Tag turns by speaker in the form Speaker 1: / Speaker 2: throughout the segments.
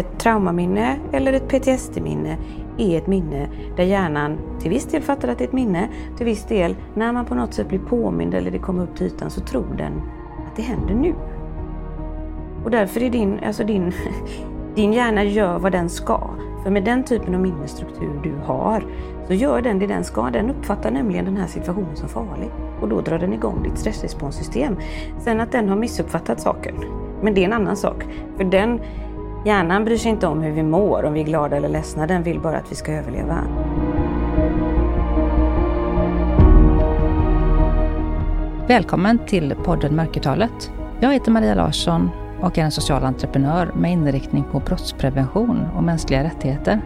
Speaker 1: Ett traumaminne eller ett PTSD-minne är ett minne där hjärnan till viss del fattar att det är ett minne, till viss del när man på något sätt blir påmind eller det kommer upp till ytan så tror den att det händer nu. Och därför är din, alltså din, din hjärna gör vad den ska. För med den typen av minnesstruktur du har så gör den det den ska. Den uppfattar nämligen den här situationen som farlig och då drar den igång ditt stressresponssystem. Sen att den har missuppfattat saken, men det är en annan sak. För den hjärnan bryr sig inte om hur vi mår, om vi är glada eller ledsna. Den vill bara att vi ska överleva.
Speaker 2: Välkommen till podden Mörkertalet. Jag heter Maria Larsson och är en social entreprenör med inriktning på brottsprevention och mänskliga rättigheter.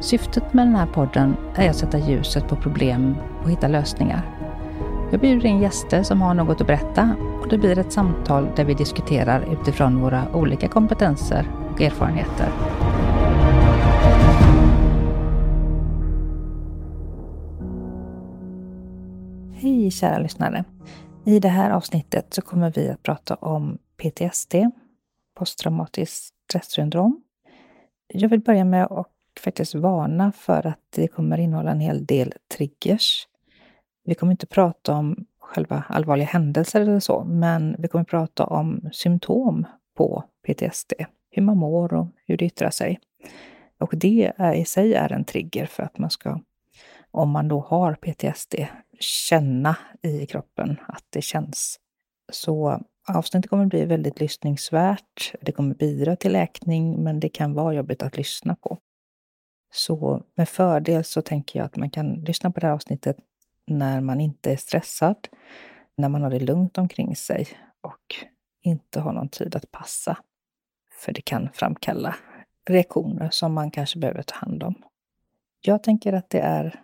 Speaker 2: Syftet med den här podden är att sätta ljuset på problem och hitta lösningar. Jag bjuder in gäster som har något att berätta det blir ett samtal där vi diskuterar utifrån våra olika kompetenser och erfarenheter. Hej kära lyssnare! I det här avsnittet så kommer vi att prata om PTSD, posttraumatiskt stressyndrom. Jag vill börja med att faktiskt varna för att det kommer innehålla en hel del triggers. Vi kommer inte prata om själva allvarliga händelser eller så, men vi kommer prata om symptom på PTSD, hur man mår och hur det yttrar sig. Och det är, i sig är en trigger för att man ska, om man då har PTSD, känna i kroppen att det känns. Så avsnittet kommer bli väldigt lyssningsvärt. Det kommer bidra till läkning, men det kan vara jobbigt att lyssna på. Så med fördel så tänker jag att man kan lyssna på det här avsnittet när man inte är stressad, när man har det lugnt omkring sig och inte har någon tid att passa. För det kan framkalla reaktioner som man kanske behöver ta hand om. Jag tänker att det är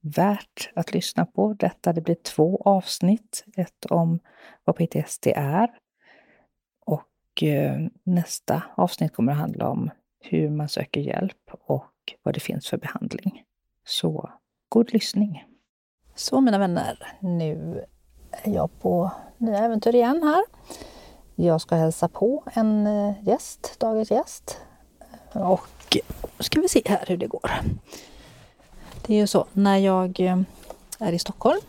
Speaker 2: värt att lyssna på detta. Det blir två avsnitt. Ett om vad PTSD är och eh, nästa avsnitt kommer att handla om hur man söker hjälp och vad det finns för behandling. Så god lyssning! Så mina vänner, nu är jag på nya äventyr igen här. Jag ska hälsa på en eh, gäst, dagens gäst. Och ska vi se här hur det går. Det är ju så, när jag eh, är i Stockholm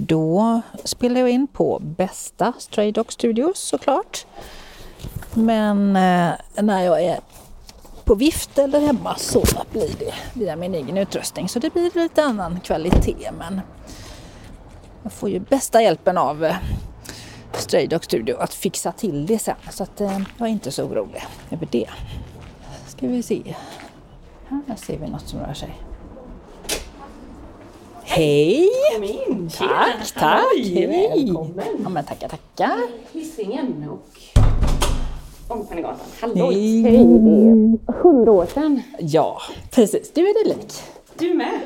Speaker 2: då spelar jag in på bästa Stray Dog Studios såklart. Men eh, när jag är på vift eller hemma så blir det via min egen utrustning. Så det blir lite annan kvalitet men jag får ju bästa hjälpen av eh, Stray Studio att fixa till det sen. Så att jag är inte så orolig över det. Ska vi se. Här ser vi något som rör sig. Hej!
Speaker 1: Kom in!
Speaker 2: Tack, tack! Hej! Ja, men tackar, tackar!
Speaker 1: Hisingen och Ångpannegatan. Hallå!
Speaker 2: Hej.
Speaker 1: Hej! Det hundra år sedan.
Speaker 2: Ja, precis. Du är dig lik.
Speaker 1: Du med!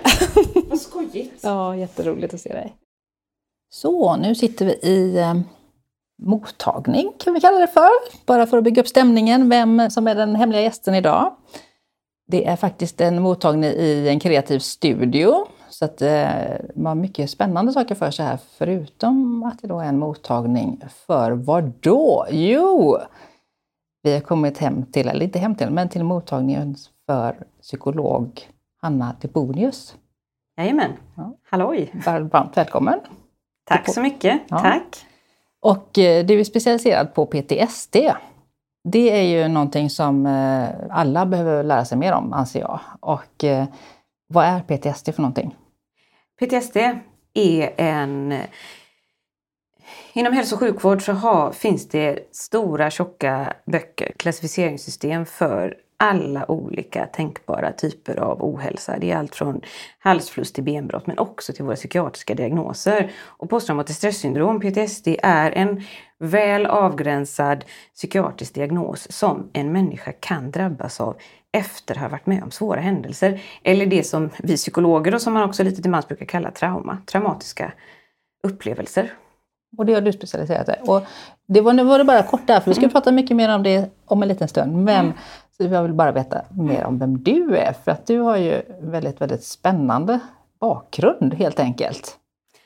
Speaker 1: Vad skojigt!
Speaker 2: Ja, jätteroligt att se dig. Så, nu sitter vi i eh, mottagning, kan vi kalla det för. Bara för att bygga upp stämningen, vem som är den hemliga gästen idag. Det är faktiskt en mottagning i en kreativ studio. Så att eh, man har mycket spännande saker för sig här, förutom att det då är en mottagning för vad då? Jo, vi har kommit hem till, eller inte hem till, men till mottagningen för psykolog Hanna Debonius.
Speaker 1: Jajamän!
Speaker 2: Ja.
Speaker 1: Halloj!
Speaker 2: Varmt välkommen!
Speaker 1: Tack så mycket!
Speaker 2: Ja.
Speaker 1: Tack!
Speaker 2: Och eh, du är specialiserad på PTSD. Det är ju någonting som eh, alla behöver lära sig mer om, anser jag. Och eh, vad är PTSD för någonting?
Speaker 1: PTSD är en... Inom hälso och sjukvård så har, finns det stora tjocka böcker, klassificeringssystem för alla olika tänkbara typer av ohälsa. Det är allt från halsfluss till benbrott men också till våra psykiatriska diagnoser. Och posttraumatiskt stresssyndrom, PTSD, är en väl avgränsad psykiatrisk diagnos som en människa kan drabbas av efter att ha varit med om svåra händelser. Eller det som vi psykologer och som man också lite till mans brukar kalla trauma, traumatiska upplevelser.
Speaker 2: Och det har du specialiserat dig Och det var, Nu var det bara kort där, för vi ska prata mycket mer om det om en liten stund. Men så jag vill bara veta mer om vem du är, för att du har ju väldigt, väldigt spännande bakgrund helt enkelt.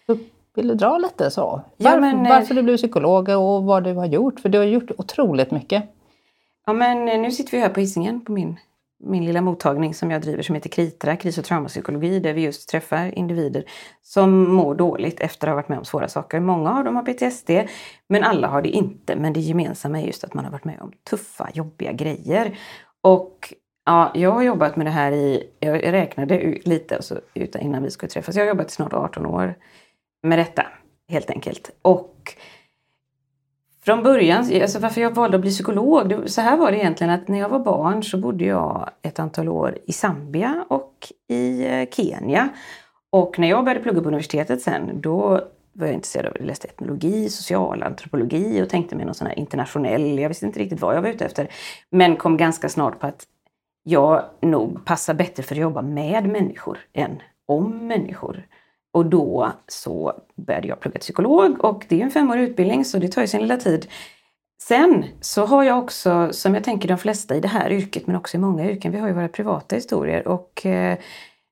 Speaker 2: Så vill du dra lite så?
Speaker 1: Ja,
Speaker 2: Var,
Speaker 1: men, eh,
Speaker 2: varför du blev psykolog och vad du har gjort? För du har gjort otroligt mycket.
Speaker 1: Ja, men eh, nu sitter vi här på Hisingen på min, min lilla mottagning som jag driver som heter Kritra, kris och traumapsykologi, där vi just träffar individer som mår dåligt efter att ha varit med om svåra saker. Många av dem har PTSD, men alla har det inte. Men det gemensamma är just att man har varit med om tuffa, jobbiga grejer. Och ja, jag har jobbat med det här i, jag räknade lite alltså, innan vi skulle träffas, jag har jobbat i snart 18 år med detta helt enkelt. Och från början, alltså varför jag valde att bli psykolog, så här var det egentligen att när jag var barn så bodde jag ett antal år i Zambia och i eh, Kenya. Och när jag började plugga på universitetet sen, då var jag intresserad av, jag läste etnologi, socialantropologi och tänkte mig någon sån här internationell, jag visste inte riktigt vad jag var ute efter. Men kom ganska snart på att jag nog passar bättre för att jobba med människor än om människor. Och då så började jag plugga till psykolog och det är en femårig utbildning så det tar ju sin lilla tid. Sen så har jag också, som jag tänker de flesta i det här yrket men också i många yrken, vi har ju våra privata historier och eh,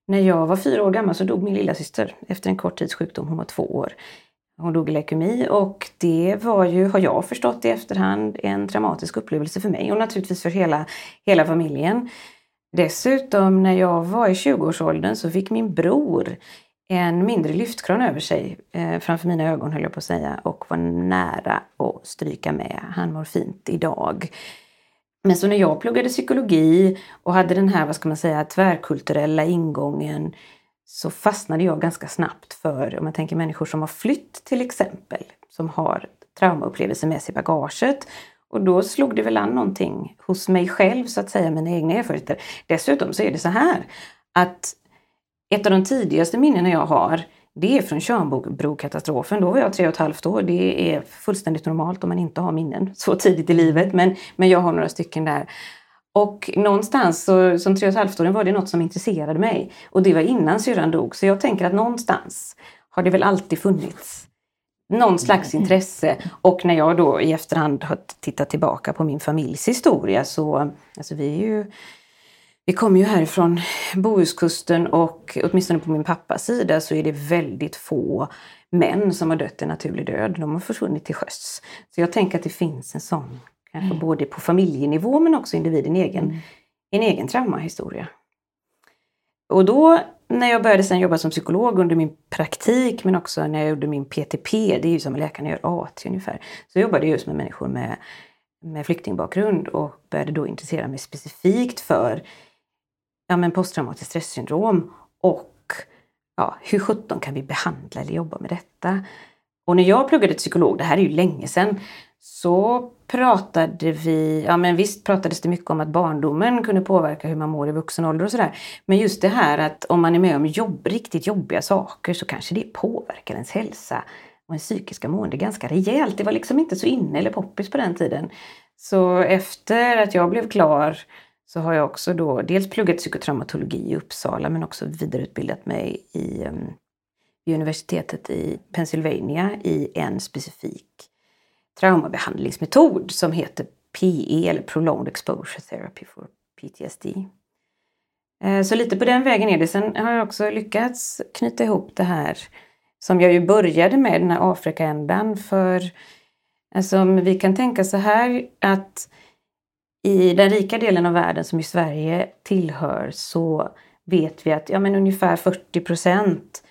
Speaker 1: när jag var fyra år gammal så dog min lilla syster efter en kort tids sjukdom, hon var två år. Hon dog i leukemi och det var ju, har jag förstått i efterhand, en traumatisk upplevelse för mig och naturligtvis för hela, hela familjen. Dessutom när jag var i 20-årsåldern så fick min bror en mindre lyftkran över sig eh, framför mina ögon höll jag på att säga och var nära att stryka med. Han mår fint idag. Men så när jag pluggade psykologi och hade den här, vad ska man säga, tvärkulturella ingången så fastnade jag ganska snabbt för, om man tänker människor som har flytt till exempel, som har traumaupplevelser med sig i bagaget. Och då slog det väl an någonting hos mig själv, så att säga, mina egna erfarenheter. Dessutom så är det så här att ett av de tidigaste minnena jag har det är från Tjörnbrokatastrofen. Då var jag tre och ett halvt år. Det är fullständigt normalt om man inte har minnen så tidigt i livet. Men, men jag har några stycken där. Och någonstans så, som tre och ett halvt år var det något som intresserade mig. Och det var innan syrran dog. Så jag tänker att någonstans har det väl alltid funnits någon slags intresse. Och när jag då i efterhand har tittat tillbaka på min familjs historia så, alltså vi är ju vi kommer ju härifrån Bohuskusten och åtminstone på min pappas sida så är det väldigt få män som har dött en naturlig död. De har försvunnit till sjöss. Så jag tänker att det finns en sån, kanske mm. både på familjenivå men också individen egen, mm. en egen traumahistoria. Och då när jag började sen jobba som psykolog under min praktik men också när jag gjorde min PTP, det är ju som läkaren gör AT ungefär, så jobbade jag just med människor med, med flyktingbakgrund och började då intressera mig specifikt för ja, men posttraumatiskt stressyndrom och ja, hur sjutton kan vi behandla eller jobba med detta? Och när jag pluggade psykolog, det här är ju länge sedan, så pratade vi, ja men visst pratades det mycket om att barndomen kunde påverka hur man mår i vuxen ålder och sådär. Men just det här att om man är med om jobb, riktigt jobbiga saker så kanske det påverkar ens hälsa och ens psykiska mående ganska rejält. Det var liksom inte så inne eller poppis på den tiden. Så efter att jag blev klar så har jag också då dels pluggat psykotraumatologi i Uppsala men också vidareutbildat mig i, um, vid universitetet i Pennsylvania i en specifik traumabehandlingsmetod som heter PE eller Prolonged Exposure Therapy for PTSD. Eh, så lite på den vägen är det. Sen har jag också lyckats knyta ihop det här som jag ju började med, den här Afrikaändan. För alltså, vi kan tänka så här att i den rika delen av världen som i Sverige tillhör så vet vi att ja, men ungefär 40 procent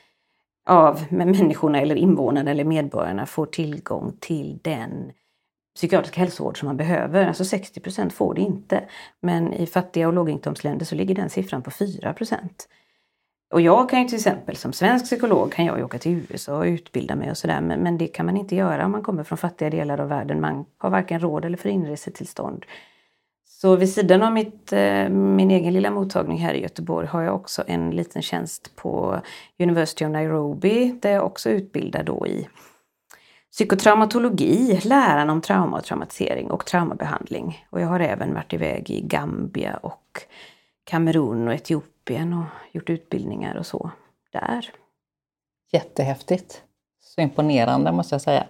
Speaker 1: av människorna eller invånarna eller medborgarna får tillgång till den psykiatriska hälsovård som man behöver. Alltså 60 procent får det inte. Men i fattiga och låginkomstländer så ligger den siffran på 4 procent. Och jag kan ju till exempel som svensk psykolog kan jag ju åka till USA och utbilda mig och sådär men, men det kan man inte göra om man kommer från fattiga delar av världen. Man har varken råd eller för inresetillstånd. Så vid sidan av mitt, eh, min egen lilla mottagning här i Göteborg har jag också en liten tjänst på University of Nairobi där jag också utbildar då i psykotraumatologi, läran om trauma och traumatisering och traumabehandling. Och jag har även varit iväg i Gambia och Kamerun och Etiopien och gjort utbildningar och så där.
Speaker 2: Jättehäftigt! Så imponerande måste jag säga.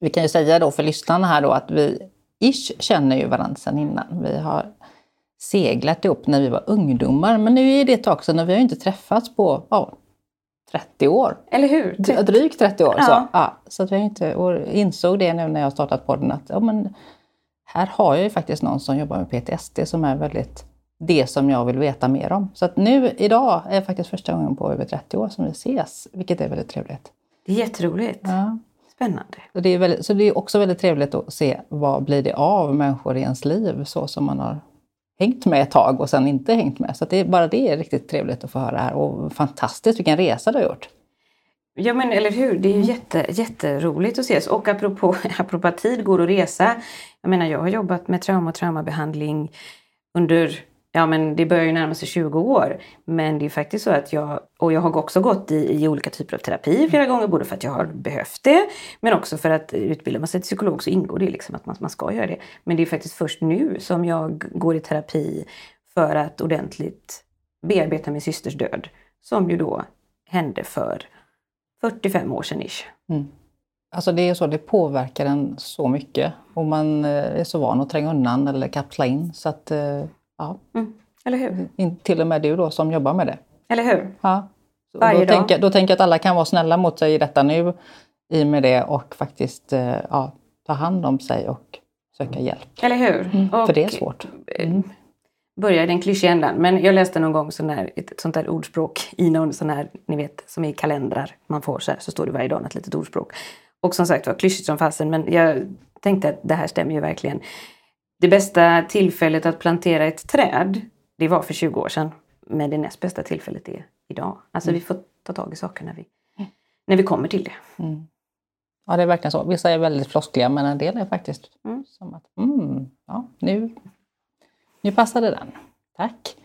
Speaker 2: Vi kan ju säga då för lyssnarna här då att vi ish känner ju varandra sedan innan. Vi har seglat ihop när vi var ungdomar, men nu är det ett tag sedan och vi har inte träffats på ja, 30 år.
Speaker 1: Eller hur?
Speaker 2: Drygt 30 år. Ja. Så, ja, så att vi inte, och insåg det nu när jag startat podden att ja, men, här har jag ju faktiskt någon som jobbar med PTSD som är väldigt det som jag vill veta mer om. Så att nu idag är faktiskt första gången på över 30 år som vi ses, vilket är väldigt trevligt.
Speaker 1: Det är jätteroligt.
Speaker 2: Ja.
Speaker 1: Spännande.
Speaker 2: Så det, är väldigt, så det är också väldigt trevligt att se vad blir det av människor i ens liv så som man har hängt med ett tag och sen inte hängt med. Så det är, bara det är riktigt trevligt att få höra här och fantastiskt vilken resa du har gjort.
Speaker 1: Ja men eller hur, det är ju
Speaker 2: Mm.
Speaker 1: jätte, jätteroligt att ses. Och apropå, apropå att tid går att resa. Jag menar jag har jobbat med trauma och traumabehandling under, ja men det börjar ju närma sig 20 år. Men det är faktiskt så att jag, och jag har också gått i, i olika typer av terapi flera gånger. Både för att jag har behövt det, men också för att utbilda man sig till psykolog så ingår det liksom att man, man ska göra det. Men det är faktiskt först nu som jag går i terapi för att ordentligt bearbeta min systers död. Som ju då hände för 45 år sedan ish. Mm.
Speaker 2: Alltså det är så, det påverkar en så mycket och man eh, är så van att tränga undan eller kapsla in så att eh, ja,
Speaker 1: Mm. Eller hur?
Speaker 2: in- till och med du då som jobbar med det.
Speaker 1: Eller hur?
Speaker 2: Ja. Så
Speaker 1: Varje
Speaker 2: då,
Speaker 1: dag.
Speaker 2: tänker, då tänker jag att alla kan vara snälla mot sig i detta nu i och med det och faktiskt eh, ja, ta hand om sig och söka hjälp.
Speaker 1: Eller hur?
Speaker 2: Mm. För det är svårt.
Speaker 1: eh, Börjar i den klyschiga ändan. Men jag läste någon gång sån där, ett sånt där ordspråk i någon sån här, ni vet, som i kalendrar man får så här, så står det varje dag ett litet ordspråk. Och som sagt var klyschigt som fasen, men jag tänkte att det här stämmer ju verkligen. Det bästa tillfället att plantera ett träd, det var för 20 år sedan. Men det näst bästa tillfället är idag. Alltså vi får ta tag i saker när vi, när vi kommer till det.
Speaker 2: Mm. Ja, det är verkligen så. Vissa är väldigt floskliga men en del är faktiskt
Speaker 1: Mm.
Speaker 2: som att mm, ja, nu, nu passade den. Tack!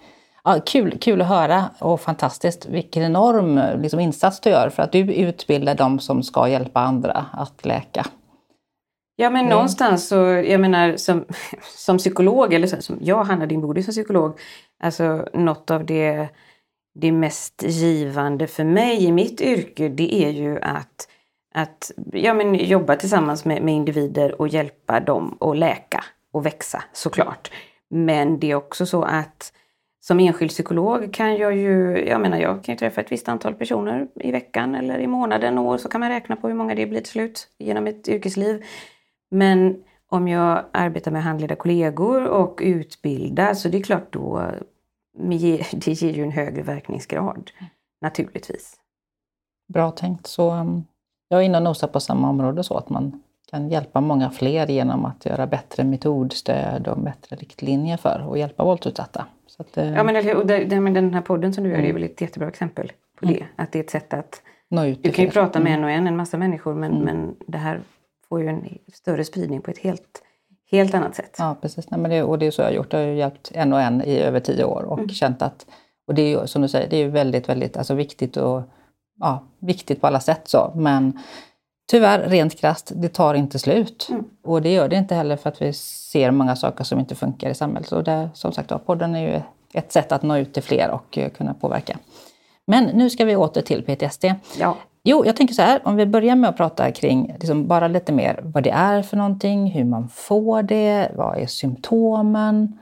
Speaker 2: Ja, kul, kul att höra och fantastiskt. Vilken enorm liksom, insats du gör för att du utbildar de som ska hjälpa andra att läka.
Speaker 1: Ja men
Speaker 2: Mm.
Speaker 1: någonstans så, jag menar som, som psykolog, eller så, som jag, Hanna Dimboudi som psykolog, alltså något av det, det mest givande för mig i mitt yrke, det är ju att, att ja, men jobba tillsammans med, med individer och hjälpa dem att läka och växa såklart. Men det är också så att som enskild psykolog kan jag ju, jag menar jag kan ju träffa ett visst antal personer i veckan eller i månaden, år, så kan man räkna på hur många det blir till slut genom ett yrkesliv. Men om jag arbetar med handledda kollegor och utbildar så det är klart då det ger ju en högre verkningsgrad. Naturligtvis.
Speaker 2: Bra tänkt. Så um, jag är inne och nosar på samma område så att man kan hjälpa många fler genom att göra bättre metodstöd och bättre riktlinjer för att hjälpa våldsutsatta. Så att, eh,
Speaker 1: Ja men, och det, det, men den här podden som du gör det är
Speaker 2: Mm.
Speaker 1: väl ett jättebra exempel på
Speaker 2: Mm.
Speaker 1: det. Att det är ett sätt att
Speaker 2: nå ut
Speaker 1: Du kan ju prata med
Speaker 2: Mm.
Speaker 1: en och en, en massa människor, men,
Speaker 2: Mm.
Speaker 1: men det här får ju en större spridning på ett helt, helt annat sätt.
Speaker 2: Ja, precis. Nej, men det, och det är så jag har gjort. Jag har hjälpt en och en i över tio år och
Speaker 1: Mm.
Speaker 2: känt att, och det är ju som du säger, det är ju väldigt, väldigt alltså, viktigt och ja, viktigt på alla sätt så. Men tyvärr, rent krasst, det tar inte slut.
Speaker 1: Mm.
Speaker 2: Och det gör det inte heller för att vi ser många saker som inte funkar i samhället. Och det, som sagt, ja, podden är ju ett sätt att nå ut till fler och eh, kunna påverka. Men nu ska vi åter till PTSD.
Speaker 1: Ja.
Speaker 2: Jo, jag tänker så här, om vi börjar med att prata kring liksom bara lite mer vad det är för någonting, hur man får det, vad är symptomen?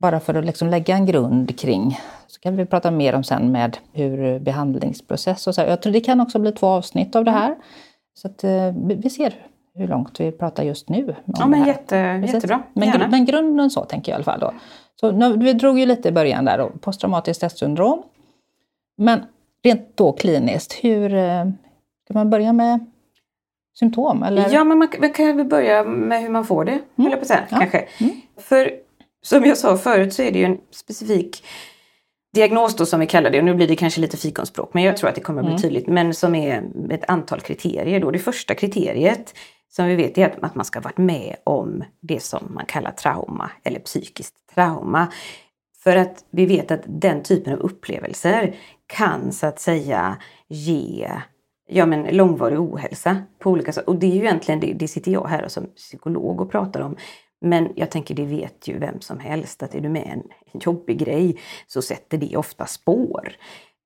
Speaker 2: Bara för att liksom lägga en grund kring. Så kan vi prata mer om sen med hur behandlingsprocess och så. här. Jag tror det kan också bli två avsnitt av det här. Så att eh, vi ser hur långt vi pratar just nu.
Speaker 1: Ja men jätte, jättebra.
Speaker 2: Men, gr- men grunden så tänker jag i alla fall då. Så nu, vi drog ju lite i början där då, posttraumatiskt stresssyndrom. Men rent då kliniskt, hur eh, ska man börja med symptom? Eller?
Speaker 1: Ja, men man, man kan väl börja med hur man får det, mm. jag på att säga,
Speaker 2: Ja.
Speaker 1: kanske.
Speaker 2: Mm.
Speaker 1: För som jag sa förut så är det ju en specifik diagnos då som vi kallar det. Och nu blir det kanske lite fikonspråk, men jag tror att det kommer att bli
Speaker 2: Mm.
Speaker 1: tydligt. Men som är ett antal kriterier. Då. Det första kriteriet som vi vet är att, att man ska ha varit med om det som man kallar trauma eller psykiskt trauma. För att vi vet att den typen av upplevelser kan så att säga ge ja, men långvarig ohälsa på olika sätt. Och det är ju egentligen, det, det sitter jag här som psykolog och pratar om. Men jag tänker det vet ju vem som helst att är du med en, jobbig grej så sätter det ofta spår.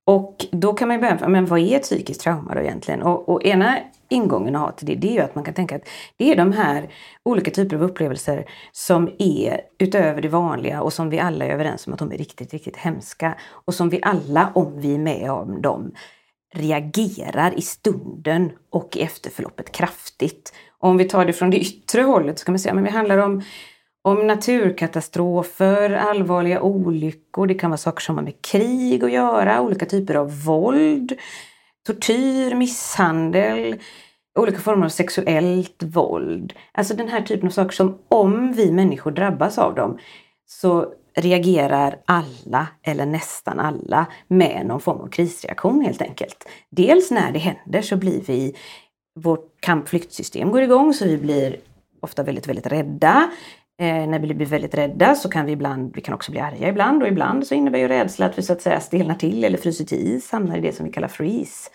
Speaker 1: Och då kan man ju börja, men vad är ett psykiskt trauma då egentligen? Och, och ena ingången att ha till det, det är ju att man kan tänka att det är de här olika typer av upplevelser som är utöver det vanliga och som vi alla är överens om att de är riktigt, riktigt hemska. Och som vi alla, om vi är med om dem, reagerar i stunden och i efterförloppet kraftigt. Och om vi tar det från det yttre hållet så kan man säga att det handlar om, om naturkatastrofer, allvarliga olyckor. Det kan vara saker som har med krig att göra, olika typer av våld, tortyr, misshandel, olika former av sexuellt våld. Alltså den här typen av saker som om vi människor drabbas av dem så reagerar alla eller nästan alla med någon form av krisreaktion helt enkelt. Dels när det händer så blir vi, vårt kampflyktsystem går igång så vi blir ofta väldigt, väldigt rädda. Eh, när vi blir väldigt rädda så kan vi ibland, vi kan också bli arga ibland och ibland så innebär ju rädsla att vi så att säga stelnar till eller fryser till is, hamnar i det som vi kallar freeze.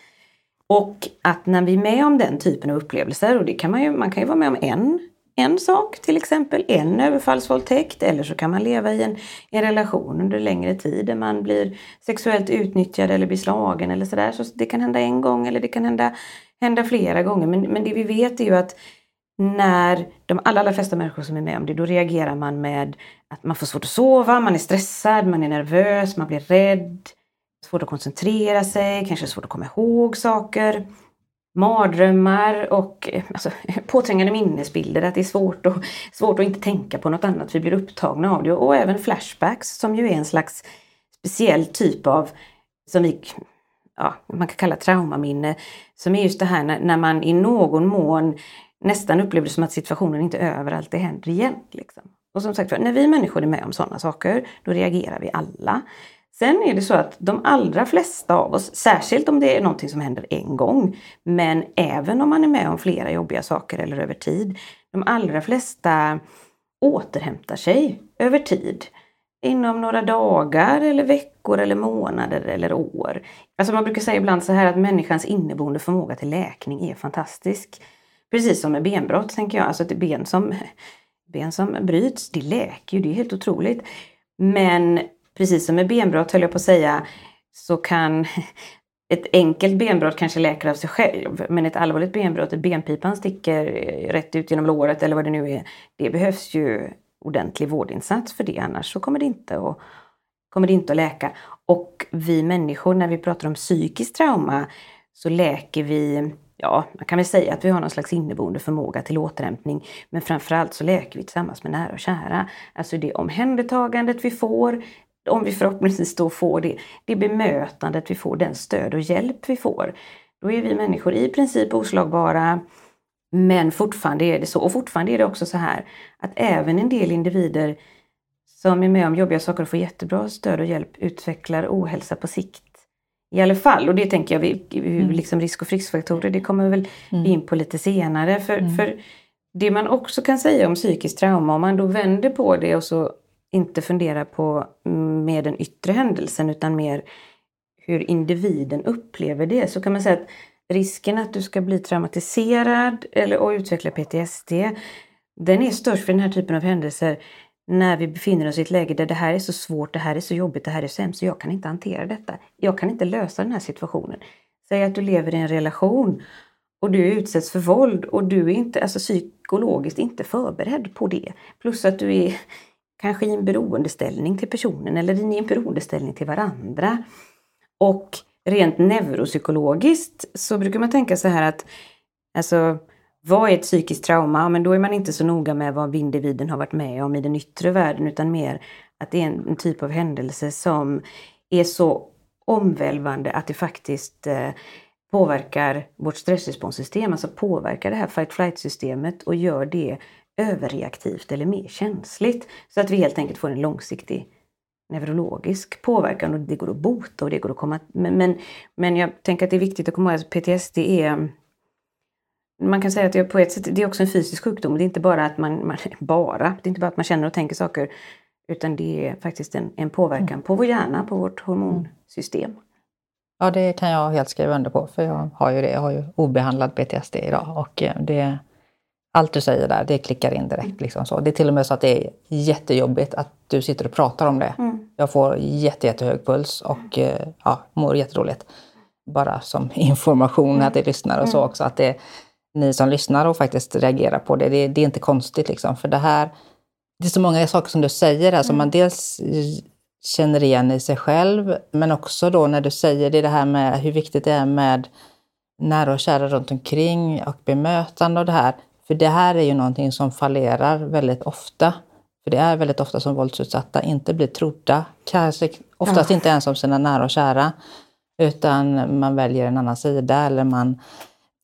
Speaker 1: Och att när vi är med om den typen av upplevelser, och det kan man ju, man kan ju vara med om en, en sak till exempel, en överfallsvåldtäkt, eller så kan man leva i en, en relation under längre tid där man blir sexuellt utnyttjad eller blir slagen eller sådär. Så det kan hända en gång eller det kan hända, hända flera gånger. Men, men det vi vet är ju att när de allra, allra flesta människor som är med om det, då reagerar man med att man får svårt att sova, man är stressad, man är nervös, man blir rädd, svårt att koncentrera sig, kanske svårt att komma ihåg saker. Mardrömmar och eh, alltså, påträngande minnesbilder, att det är svårt, att, svårt att inte tänka på något annat, vi blir upptagna av det. Och även flashbacks som ju är en slags speciell typ av, som vi ja, man kan kalla traumaminne, som är just det här när, när man i någon mån nästan upplever det som att situationen inte överallt det händer igen. Liksom. Och som sagt när vi människor är med om sådana saker, då reagerar vi alla. Sen är det så att de allra flesta av oss, särskilt om det är någonting som händer en gång, men även om man är med om flera jobbiga saker eller över tid, de allra flesta återhämtar sig över tid. Inom några dagar eller veckor eller månader eller år. Alltså man brukar säga ibland så här att människans inneboende förmåga till läkning är fantastisk. Precis som med benbrott tänker jag, alltså ett ben som, ben som bryts, det läker ju, det är helt otroligt. Men precis som med benbrott höll jag på att säga, så kan ett enkelt benbrott kanske läker av sig själv, men ett allvarligt benbrott, ett benpipan sticker rätt ut genom låret eller vad det nu är, det behövs ju ordentlig vårdinsats för det, annars så kommer det inte att, kommer det inte att läka. Och vi människor, när vi pratar om psykiskt trauma, så läker vi ja, man kan väl säga att vi har någon slags inneboende förmåga till återhämtning. Men framförallt så läker vi tillsammans med nära och kära. Alltså det omhändertagandet vi får, om vi förhoppningsvis då får det, det bemötandet vi får, den stöd och hjälp vi får. Då är vi människor i princip oslagbara. Men fortfarande är det så. Och fortfarande är det också så här att även en del individer som är med om jobbiga saker och får jättebra stöd och hjälp utvecklar ohälsa på sikt i alla fall. Och det tänker jag, vi, mm. liksom risk och friskfaktorer, det kommer väl mm. in på lite senare. För, mm. för det man också kan säga om psykiskt trauma, om man då vänder på det och så inte funderar på med den yttre händelsen utan mer hur individen upplever det, så kan man säga att risken att du ska bli traumatiserad eller, och utveckla PTSD, den är störst för den här typen av händelser när vi befinner oss i ett läge där det här är så svårt, det här är så jobbigt, det här är så hemskt, så jag kan inte hantera detta. Jag kan inte lösa den här situationen. Säg att du lever i en relation och du utsätts för våld och du är inte, alltså psykologiskt inte förberedd på det. Plus att du är kanske i en beroendeställning till personen eller i en beroendeställning till varandra. Och rent neuropsykologiskt så brukar man tänka så här att alltså vad är ett psykiskt trauma? Men då är man inte så noga med vad individen har varit med om i den yttre världen utan mer att det är en, typ av händelse som är så omvälvande att det faktiskt eh, påverkar vårt stressresponssystem, alltså påverkar det här fight-flight-systemet och gör det överreaktivt eller mer känsligt. Så att vi helt enkelt får en långsiktig neurologisk påverkan och det går att bota och det går att komma... Men, men, men jag tänker att det är viktigt att komma ihåg att PTSD är man kan säga att det på ett sätt det är också en fysisk sjukdom. Det är inte bara att man, man bara, det är inte bara att man känner och tänker saker utan det är faktiskt en, en påverkan mm. på vår hjärna, på vårt hormonsystem.
Speaker 2: Ja, det kan jag helt skriva under på, för jag har ju det. Jag har ju obehandlad PTSD idag och eh, det, allt du säger där, det klickar in direkt. Mm. Liksom så. Det är till och med så att det är jättejobbigt att du sitter och pratar om det. Mm. Jag får jätte, jättehög puls och eh, ja, mår jätteroligt. Bara som information mm. till lyssnare och så mm. också. Att det, ni som lyssnar och faktiskt reagerar på det. Det, det är inte konstigt liksom, för det här... Det är så många saker som du säger här som mm. man dels känner igen i sig själv, men också då när du säger det, det här med hur viktigt det är med nära och kära runt omkring och bemötande och det här. För det här är ju någonting som fallerar väldigt ofta För det är väldigt ofta som våldsutsatta inte blir trodda, kanske oftast
Speaker 1: Ja.
Speaker 2: inte ens om sina nära och kära, utan man väljer en annan sida eller man,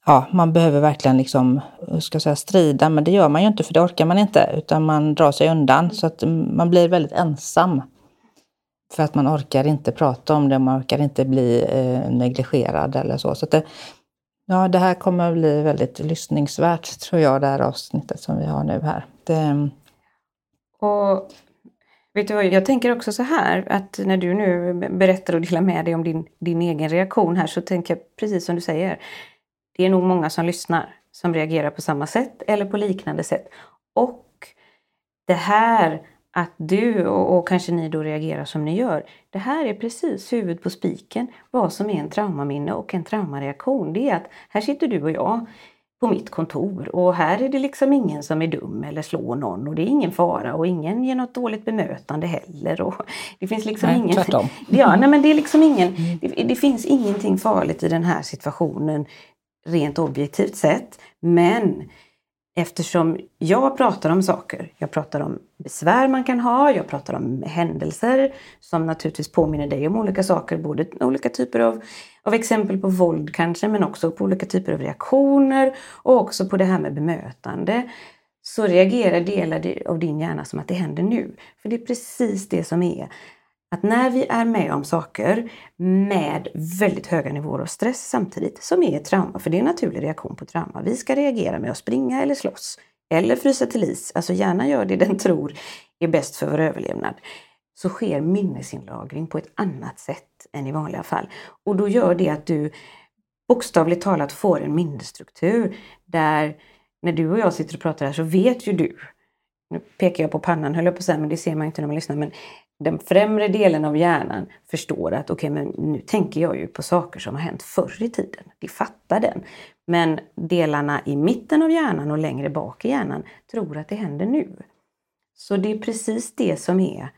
Speaker 2: ja, man behöver verkligen liksom, ska säga, strida, men det gör man ju inte för det orkar man inte, utan man drar sig undan så att mm, man blir väldigt ensam. För att man orkar inte prata om det, man orkar inte bli eh, negligerad eller så. så att det, ja, det här kommer att bli väldigt lyssningsvärt tror jag, det här avsnittet som vi har nu här. Det, mm.
Speaker 1: Och vet du vad, jag tänker också så här att när du nu berättar och delar med dig om din, din egen reaktion här så tänker jag precis som du säger. Det är nog många som lyssnar som reagerar på samma sätt eller på liknande sätt. Och det här att du och, och kanske ni då reagerar som ni gör. Det här är precis huvud på spiken vad som är en traumaminne och en traumareaktion. Det är att här sitter du och jag på mitt kontor och här är det liksom ingen som är dum eller slår någon och det är ingen fara och ingen ger något dåligt bemötande heller. Och det finns liksom
Speaker 2: Nej,
Speaker 1: ingen...
Speaker 2: tvärtom.
Speaker 1: Ja, nej, men det är liksom ingen... Det, det finns ingenting farligt i den här situationen rent objektivt sett. Men eftersom jag pratar om saker, jag pratar om besvär man kan ha, jag pratar om händelser som naturligtvis påminner dig om olika saker, både olika typer av, av exempel på våld kanske, men också på olika typer av reaktioner och också på det här med bemötande. Så reagerar delar av din hjärna som att det händer nu. För det är precis det som är att när vi är med om saker med väldigt höga nivåer av stress samtidigt, som är ett trauma, för det är en naturlig reaktion på trauma. Vi ska reagera med att springa eller slåss eller frysa till is, alltså hjärnan gör det den tror är bäst för vår överlevnad. Så sker minnesinlagring på ett annat sätt än i vanliga fall. Och då gör det att du bokstavligt talat får en minnesstruktur där när du och jag sitter och pratar här så vet ju du, nu pekar jag på pannan höll jag på att säga, men det ser man inte när man lyssnar, men den främre delen av hjärnan förstår att okej, okay, men nu tänker jag ju på saker som har hänt förr i tiden. De fattar den. Men delarna i mitten av hjärnan och längre bak i hjärnan tror att det händer nu. Så det är precis det som är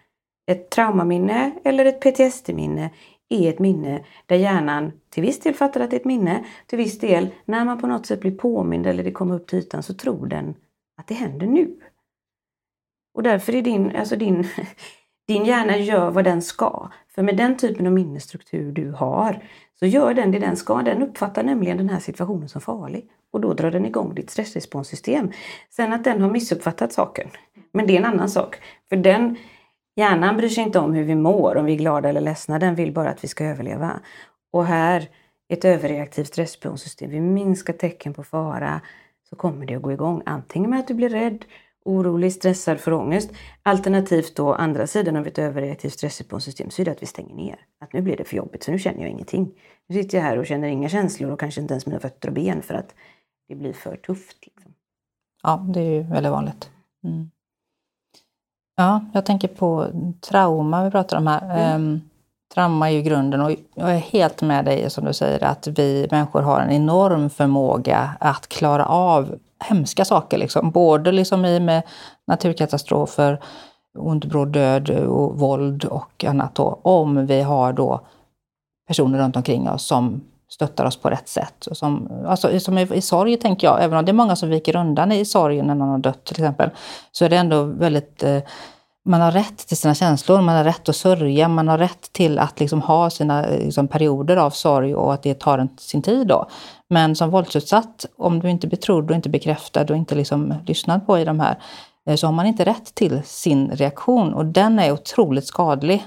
Speaker 1: ett traumaminne eller ett PTSD-minne är ett minne där hjärnan till viss del fattar att det är ett minne, till viss del när man på något sätt blir påmind eller det kommer upp till ytan så tror den att det händer nu. Och därför är din, alltså din, din hjärna gör vad den ska. För med den typen av minnesstruktur du har så gör den det den ska. Den uppfattar nämligen den här situationen som farlig. Och då drar den igång ditt stressresponssystem. Sen att den har missuppfattat saken, men det är en annan sak. För den hjärnan bryr sig inte om hur vi mår, om vi är glada eller ledsna. Den vill bara att vi ska överleva. Och här, ett överreaktivt stressresponssystem, vid minskar tecken på fara så kommer det att gå igång. Antingen med att du blir rädd, orolig, stressad, för ångest. Alternativt då andra sidan av ett överreaktivt stressresponssystem så är det att vi stänger ner. Att nu blir det för jobbigt så nu känner jag ingenting. Nu sitter jag här och känner inga känslor och kanske inte ens mina fötter och ben för att det blir för tufft. Liksom.
Speaker 2: Ja, det är ju väldigt vanligt. Mm. Ja, jag tänker på trauma vi pratar om här. Mm trauma är ju grunden och jag är helt med dig som du säger att vi människor har en enorm förmåga att klara av hemska saker. Liksom. Både liksom i med naturkatastrofer, ond bråd död och våld och annat. Då, om vi har då personer runt omkring oss som stöttar oss på rätt sätt. Och som, alltså, som i, i sorg tänker jag, även om det är många som viker undan i sorgen när någon har dött till exempel, så är det ändå väldigt eh, man har rätt till sina känslor, man har rätt att sörja, man har rätt till att liksom ha sina eh, liksom, perioder av sorg och att det tar sin tid. Då. Men som våldsutsatt, om du inte blir trodd och inte bekräftad och inte liksom lyssnad på i de här, eh, så har man inte rätt till sin reaktion och den är otroligt skadlig.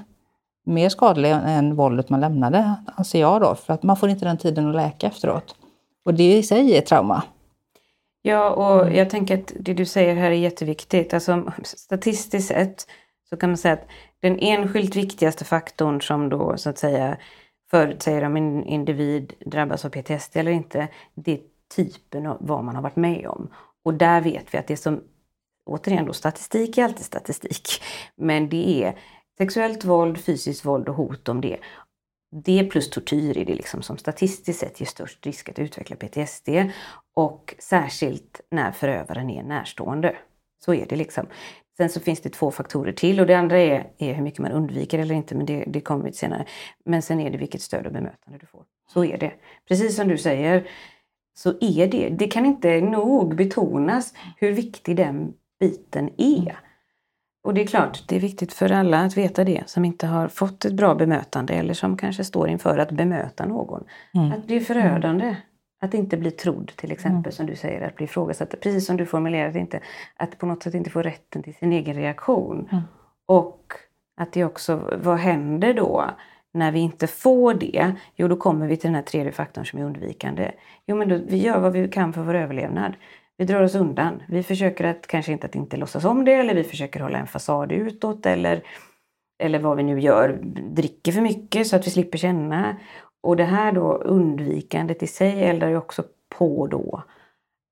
Speaker 2: Mer skadlig än våldet man lämnade, anser jag då, för att man får inte den tiden att läka efteråt. Och det i sig är trauma.
Speaker 1: Ja, och jag tänker att det du säger här är jätteviktigt. Alltså, statistiskt sett så kan man säga att den enskilt viktigaste faktorn som då så att säga förutsäger om en individ drabbas av PTSD eller inte, det är typen av vad man har varit med om. Och där vet vi att det som, återigen då, statistik är alltid statistik, men det är sexuellt våld, fysiskt våld och hot om det. Det plus tortyr är det liksom som statistiskt sett ger störst risk att utveckla PTSD och särskilt när förövaren är närstående. Så är det liksom. Sen så finns det två faktorer till och det andra är, är hur mycket man undviker eller inte, men det, det kommer vi till senare. Men sen är det vilket stöd och bemötande du får. Så är det. Precis som du säger så är det, det kan inte nog betonas hur viktig den biten är. Och det är klart, det är viktigt för alla att veta det som inte har fått ett bra bemötande eller som kanske står inför att bemöta någon.
Speaker 3: Mm.
Speaker 1: Att det är förödande. Att inte bli trodd till exempel som du säger, att bli ifrågasatt. Precis som du formulerat inte, att på något sätt inte få rätten till sin egen reaktion.
Speaker 3: Mm.
Speaker 1: Och att det också, vad händer då när vi inte får det? Jo, då kommer vi till den här tredje faktorn som är undvikande. Jo, men då, vi gör vad vi kan för vår överlevnad. Vi drar oss undan. Vi försöker att kanske inte att inte låtsas om det eller vi försöker hålla en fasad utåt eller, eller vad vi nu gör, dricker för mycket så att vi slipper känna. Och det här då undvikandet i sig eldar ju också på då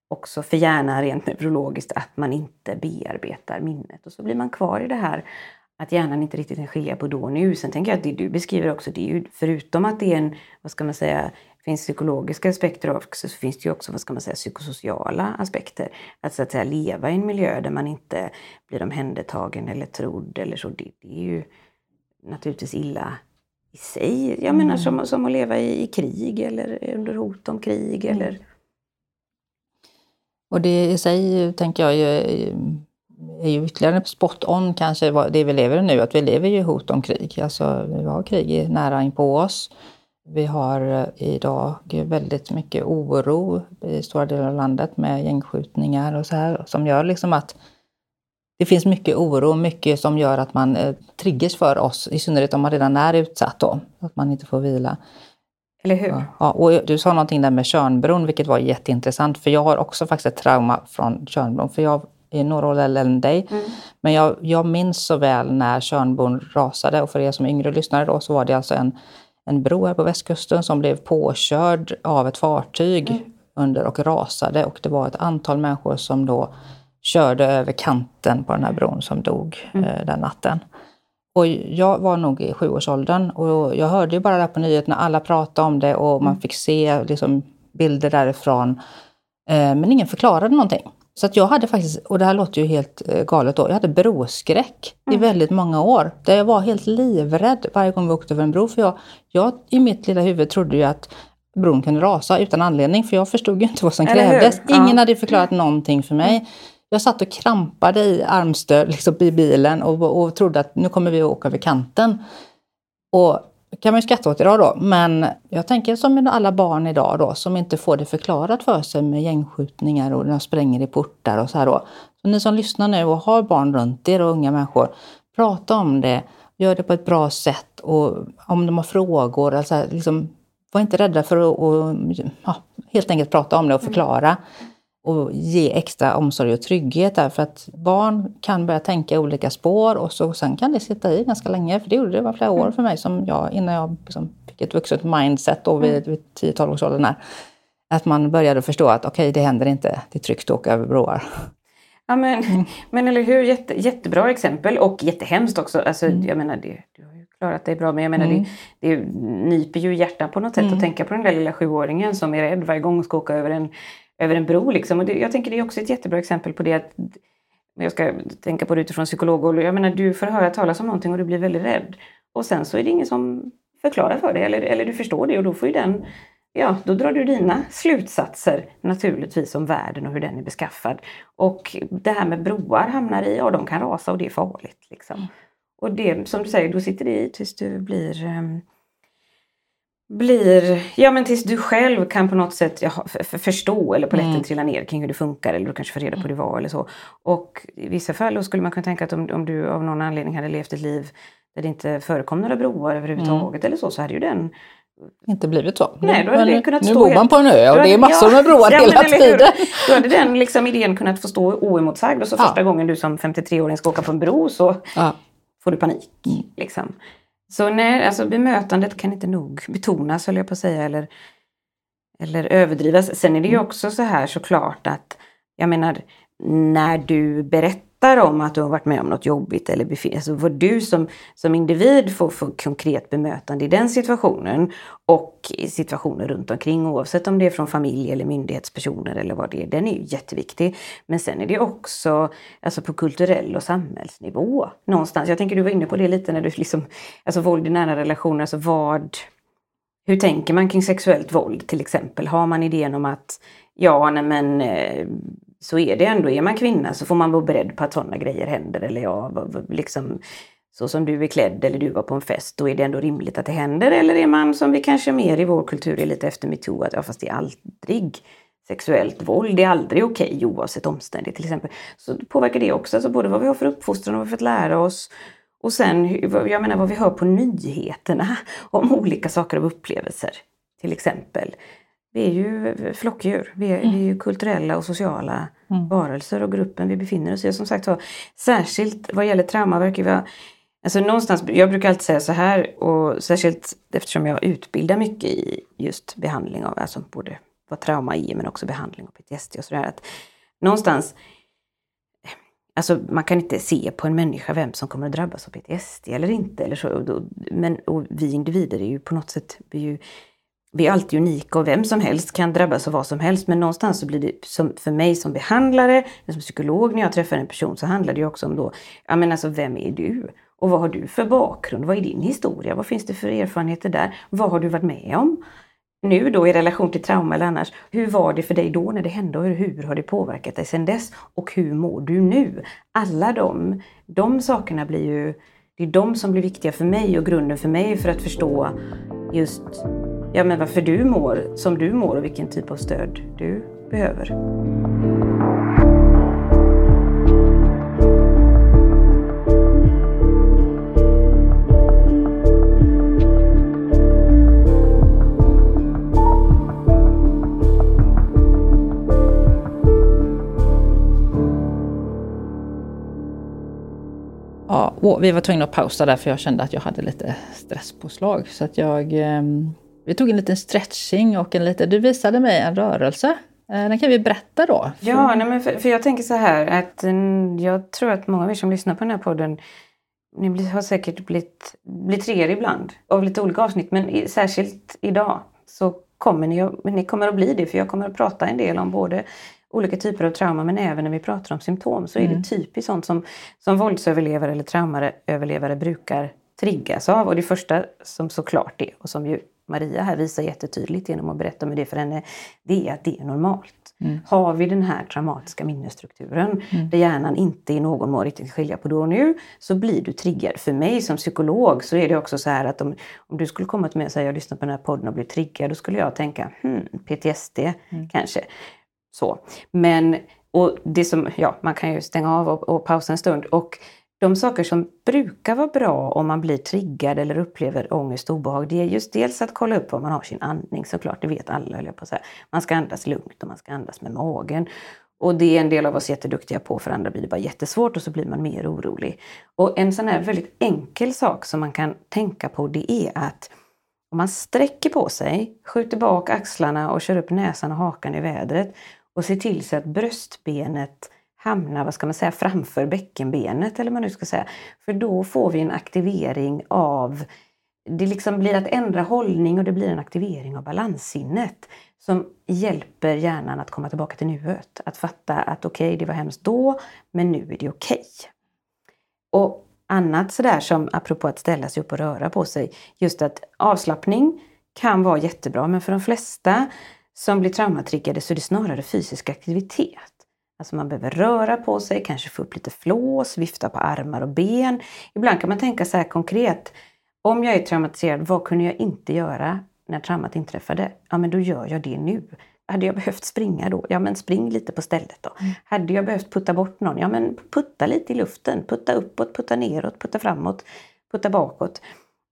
Speaker 1: också för hjärnan rent neurologiskt att man inte bearbetar minnet och så blir man kvar i det här att hjärnan inte riktigt kan skilja på då och nu. Sen tänker jag att det du beskriver också, det är ju förutom att det är en, vad ska man säga, finns psykologiska aspekter också, så finns det ju också, vad ska man säga, psykosociala aspekter. Att så att säga leva i en miljö där man inte blir omhändertagen eller trodd eller så, det, det är ju naturligtvis illa i sig. Jag menar som, som att leva i, i krig eller under hot om krig eller
Speaker 2: Och det i sig tänker jag ju är ju ytterligare spot on kanske det vi lever i nu, att vi lever ju i hot om krig. Alltså vi har krig nära inpå oss. Vi har eh, idag väldigt mycket oro i stora delar av landet med gängskjutningar och så här som gör liksom att det finns mycket oro, mycket som gör att man eh, triggers för oss, i synnerhet om man redan är utsatt då, att man inte får vila.
Speaker 1: Eller hur?
Speaker 2: Ja, ja, och du sa någonting där med Tjörnbron, vilket var jätteintressant, för jag har också faktiskt ett trauma från Tjörnbron, för jag är några år äldre än dig.
Speaker 1: Mm.
Speaker 2: Men jag, jag minns så väl när Tjörnbron rasade, och för er som är yngre lyssnare då, så var det alltså en, en bro här på västkusten som blev påkörd av ett fartyg under och rasade, och det var ett antal människor som då körde över kanten på den här bron som dog eh, den natten. Och jag var nog i sjuårsåldern och jag hörde ju bara där på nyheterna, alla pratade om det och man fick se liksom, bilder därifrån. Eh, men ingen förklarade någonting. Så att jag hade faktiskt, och det här låter ju helt eh, galet då, jag hade broskräck i väldigt många år. Där jag var helt livrädd varje gång vi åkte över en bro. För jag, jag i mitt lilla huvud trodde ju att bron kunde rasa utan anledning, för jag förstod ju inte vad som
Speaker 1: Eller hur?
Speaker 2: krävdes.
Speaker 1: Ja.
Speaker 2: Ingen hade förklarat någonting för mig. Jag satt och krampade i armstöd liksom, i bilen och, och trodde att nu kommer vi att åka över kanten. Och kan man ju skratta åt idag då, men jag tänker som med alla barn idag då, som inte får det förklarat för sig med gängskjutningar och när de spränger i portar och så här då. Så ni som lyssnar nu och har barn runt er och unga människor, prata om det, gör det på ett bra sätt och om de har frågor, alltså liksom, var inte rädda för att och, ja, helt enkelt prata om det och förklara och ge extra omsorg och trygghet där för att barn kan börja tänka i olika spår och så, sen kan det sitta i ganska länge. För det gjorde det, var flera år för mig som jag, innan jag liksom fick ett vuxet mindset då vid, vid 10-12 års åldern. här. Att man började förstå att okej, det händer inte, det är tryggt att åka över broar.
Speaker 1: Ja men, men eller hur, Jätte, jättebra exempel och jättehemskt också. Alltså, Jag menar, det, du har ju klarat dig bra men jag menar det, det nyper ju i hjärtat på något sätt att tänka på den där lilla sjuåringen som är rädd varje gång hon ska åka över en, över en bro. Liksom. Och det, jag tänker det är också ett jättebra exempel på det att jag ska tänka på det utifrån psykologhåll. Jag menar du får höra talas om någonting och du blir väldigt rädd. Och sen så är det ingen som förklarar för dig eller, eller du förstår det och då får ju den Ja, då drar du dina slutsatser naturligtvis om världen och hur den är beskaffad. Och det här med broar hamnar i, ja de kan rasa och det är farligt. Liksom. Och det som du säger, då sitter det i tills du blir ehm, blir, ja men tills du själv kan på något sätt ja, förstå eller polletten
Speaker 2: Mm.
Speaker 1: trillar ner kring hur det funkar eller du kanske får reda på hur det var eller så. Och i vissa fall skulle man kunna tänka att om, om du av någon anledning hade levt ett liv där det inte förekom några broar överhuvudtaget eller så, så hade ju den
Speaker 2: Inte blivit så.
Speaker 1: Nej, då hade
Speaker 2: Men
Speaker 1: det kunnat
Speaker 2: nu
Speaker 1: stå
Speaker 2: bor
Speaker 1: helt-
Speaker 2: man på en ö och
Speaker 1: Då
Speaker 2: det är
Speaker 1: hade-
Speaker 2: massor
Speaker 1: ja,
Speaker 2: med broar
Speaker 1: ja,
Speaker 2: hela tiden.
Speaker 1: Då hade den liksom idén kunnat få stå oemotsagd och så
Speaker 2: Ja.
Speaker 1: första gången du som 53-åring ska åka på en bro så
Speaker 2: Ja.
Speaker 1: får du panik.
Speaker 2: Mm.
Speaker 1: Liksom. Så nej, alltså bemötandet kan inte nog betonas höll jag på att säga eller, eller överdrivas. Sen är det ju
Speaker 2: Mm.
Speaker 1: också så här såklart att jag menar när du berättar om att du har varit med om något jobbigt eller befinner alltså vad du som, som individ får för konkret bemötande i den situationen och i situationer runt omkring oavsett om det är från familj eller myndighetspersoner eller vad det är. Den är ju jätteviktig. Men sen är det också alltså på kulturell och samhällsnivå någonstans. Jag tänker du var inne på det lite när du liksom, alltså våld i nära relationer, alltså vad hur tänker man kring sexuellt våld till exempel? Har man idén om att ja, nej men eh, så är det ändå, är man kvinna så får man vara beredd på att sådana grejer händer. Eller ja, liksom, så som du är klädd eller du var på en fest, då är det ändå rimligt att det händer. Eller är man som vi kanske mer i vår kultur är lite efter metoo, att ja fast det är aldrig sexuellt våld, det är aldrig okej okay, oavsett omständighet till exempel. Så påverkar det också, alltså både vad vi har för uppfostran och vad vi har fått lära oss. Och sen, jag menar vad vi hör på nyheterna om olika saker och upplevelser. Till exempel. Vi är ju flockdjur, vi är, mm. vi är ju kulturella och sociala mm. varelser och gruppen vi befinner oss i. Som sagt var, särskilt vad gäller trauma verkar vi ha Alltså någonstans, jag brukar alltid säga så här och särskilt eftersom jag utbildar mycket i just behandling av, alltså både vad trauma är men också behandling av PTSD och sådär. någonstans, alltså man kan inte se på en människa vem som kommer att drabbas av PTSD eller inte. Eller så. Men och vi individer är ju på något sätt, vi ju vi är alltid unika och vem som helst kan drabbas av vad som helst. Men någonstans så blir det, som för mig som behandlare, som psykolog, när jag träffar en person så handlar det ju också om då, ja men alltså vem är du? Och vad har du för bakgrund? Vad är din historia? Vad finns det för erfarenheter där? Vad har du varit med om? Nu då i relation till trauma eller annars. Hur var det för dig då när det hände och hur har det påverkat dig sedan dess? Och hur mår du nu? Alla de, de sakerna blir ju, det är de som blir viktiga för mig och grunden för mig för att förstå just ja, men varför du mår som du mår och vilken typ av stöd du behöver.
Speaker 2: Ja, vi var tvungna att pausa där för jag kände att jag hade lite stresspåslag. Så att jag ehm, vi tog en liten stretching och en liten, du visade mig en rörelse. Eh, den kan vi berätta då.
Speaker 1: Ja, nej men för, för jag tänker så här att mm, jag tror att många av er som lyssnar på den här podden ni har säkert blivit, blivit triggade ibland av lite olika avsnitt men i, särskilt idag så kommer ni, ni kommer att bli det för jag kommer att prata en del om både olika typer av trauma men även när vi pratar om symptom så är mm. det typiskt sånt som, som våldsöverlevare eller traumaöverlevare brukar triggas av. Och det första som såklart är och som ju Maria här visar jättetydligt genom att berätta med det för henne, det är att det är normalt. Mm. Har vi den här traumatiska minnesstrukturen mm. där hjärnan inte i någon mån riktigt skilja på då och nu så blir du triggad. För mig som psykolog så är det också så här att om, om du skulle komma till mig och säga jag lyssnar på den här podden och blir triggad, då skulle jag tänka hmm, PTSD mm. kanske. Så. Men och det som, ja, man kan ju stänga av och, och pausa en stund. Och de saker som brukar vara bra om man blir triggad eller upplever ångest och obehag, det är just dels att kolla upp var man har sin andning såklart, det vet alla höll jag på att säga. Man ska andas lugnt och man ska andas med magen. Och det är en del av oss jätteduktiga på, för andra blir det bara jättesvårt och så blir man mer orolig. Och en sån här väldigt enkel sak som man kan tänka på det är att om man sträcker på sig, skjuter bak axlarna och kör upp näsan och hakan i vädret och ser till så att bröstbenet hamna, vad ska man säga, framför bäckenbenet eller vad man nu ska säga. För då får vi en aktivering av, det liksom blir att ändra hållning och det blir en aktivering av balanssinnet som hjälper hjärnan att komma tillbaka till nuet. Att fatta att okej, okay, det var hemskt då, men nu är det okej. Okay. Och annat sådär som, apropå att ställa sig upp och röra på sig, just att avslappning kan vara jättebra, men för de flesta som blir traumatriggade så är det snarare fysisk aktivitet. Alltså man behöver röra på sig, kanske få upp lite flås, vifta på armar och ben. Ibland kan man tänka så här konkret. Om jag är traumatiserad, vad kunde jag inte göra när traumat inträffade? Ja, men då gör jag det nu. Hade jag behövt springa då? Ja, men spring lite på stället då. Mm. Hade jag behövt putta bort någon? Ja, men putta lite i luften. Putta uppåt, putta neråt, putta framåt, putta bakåt.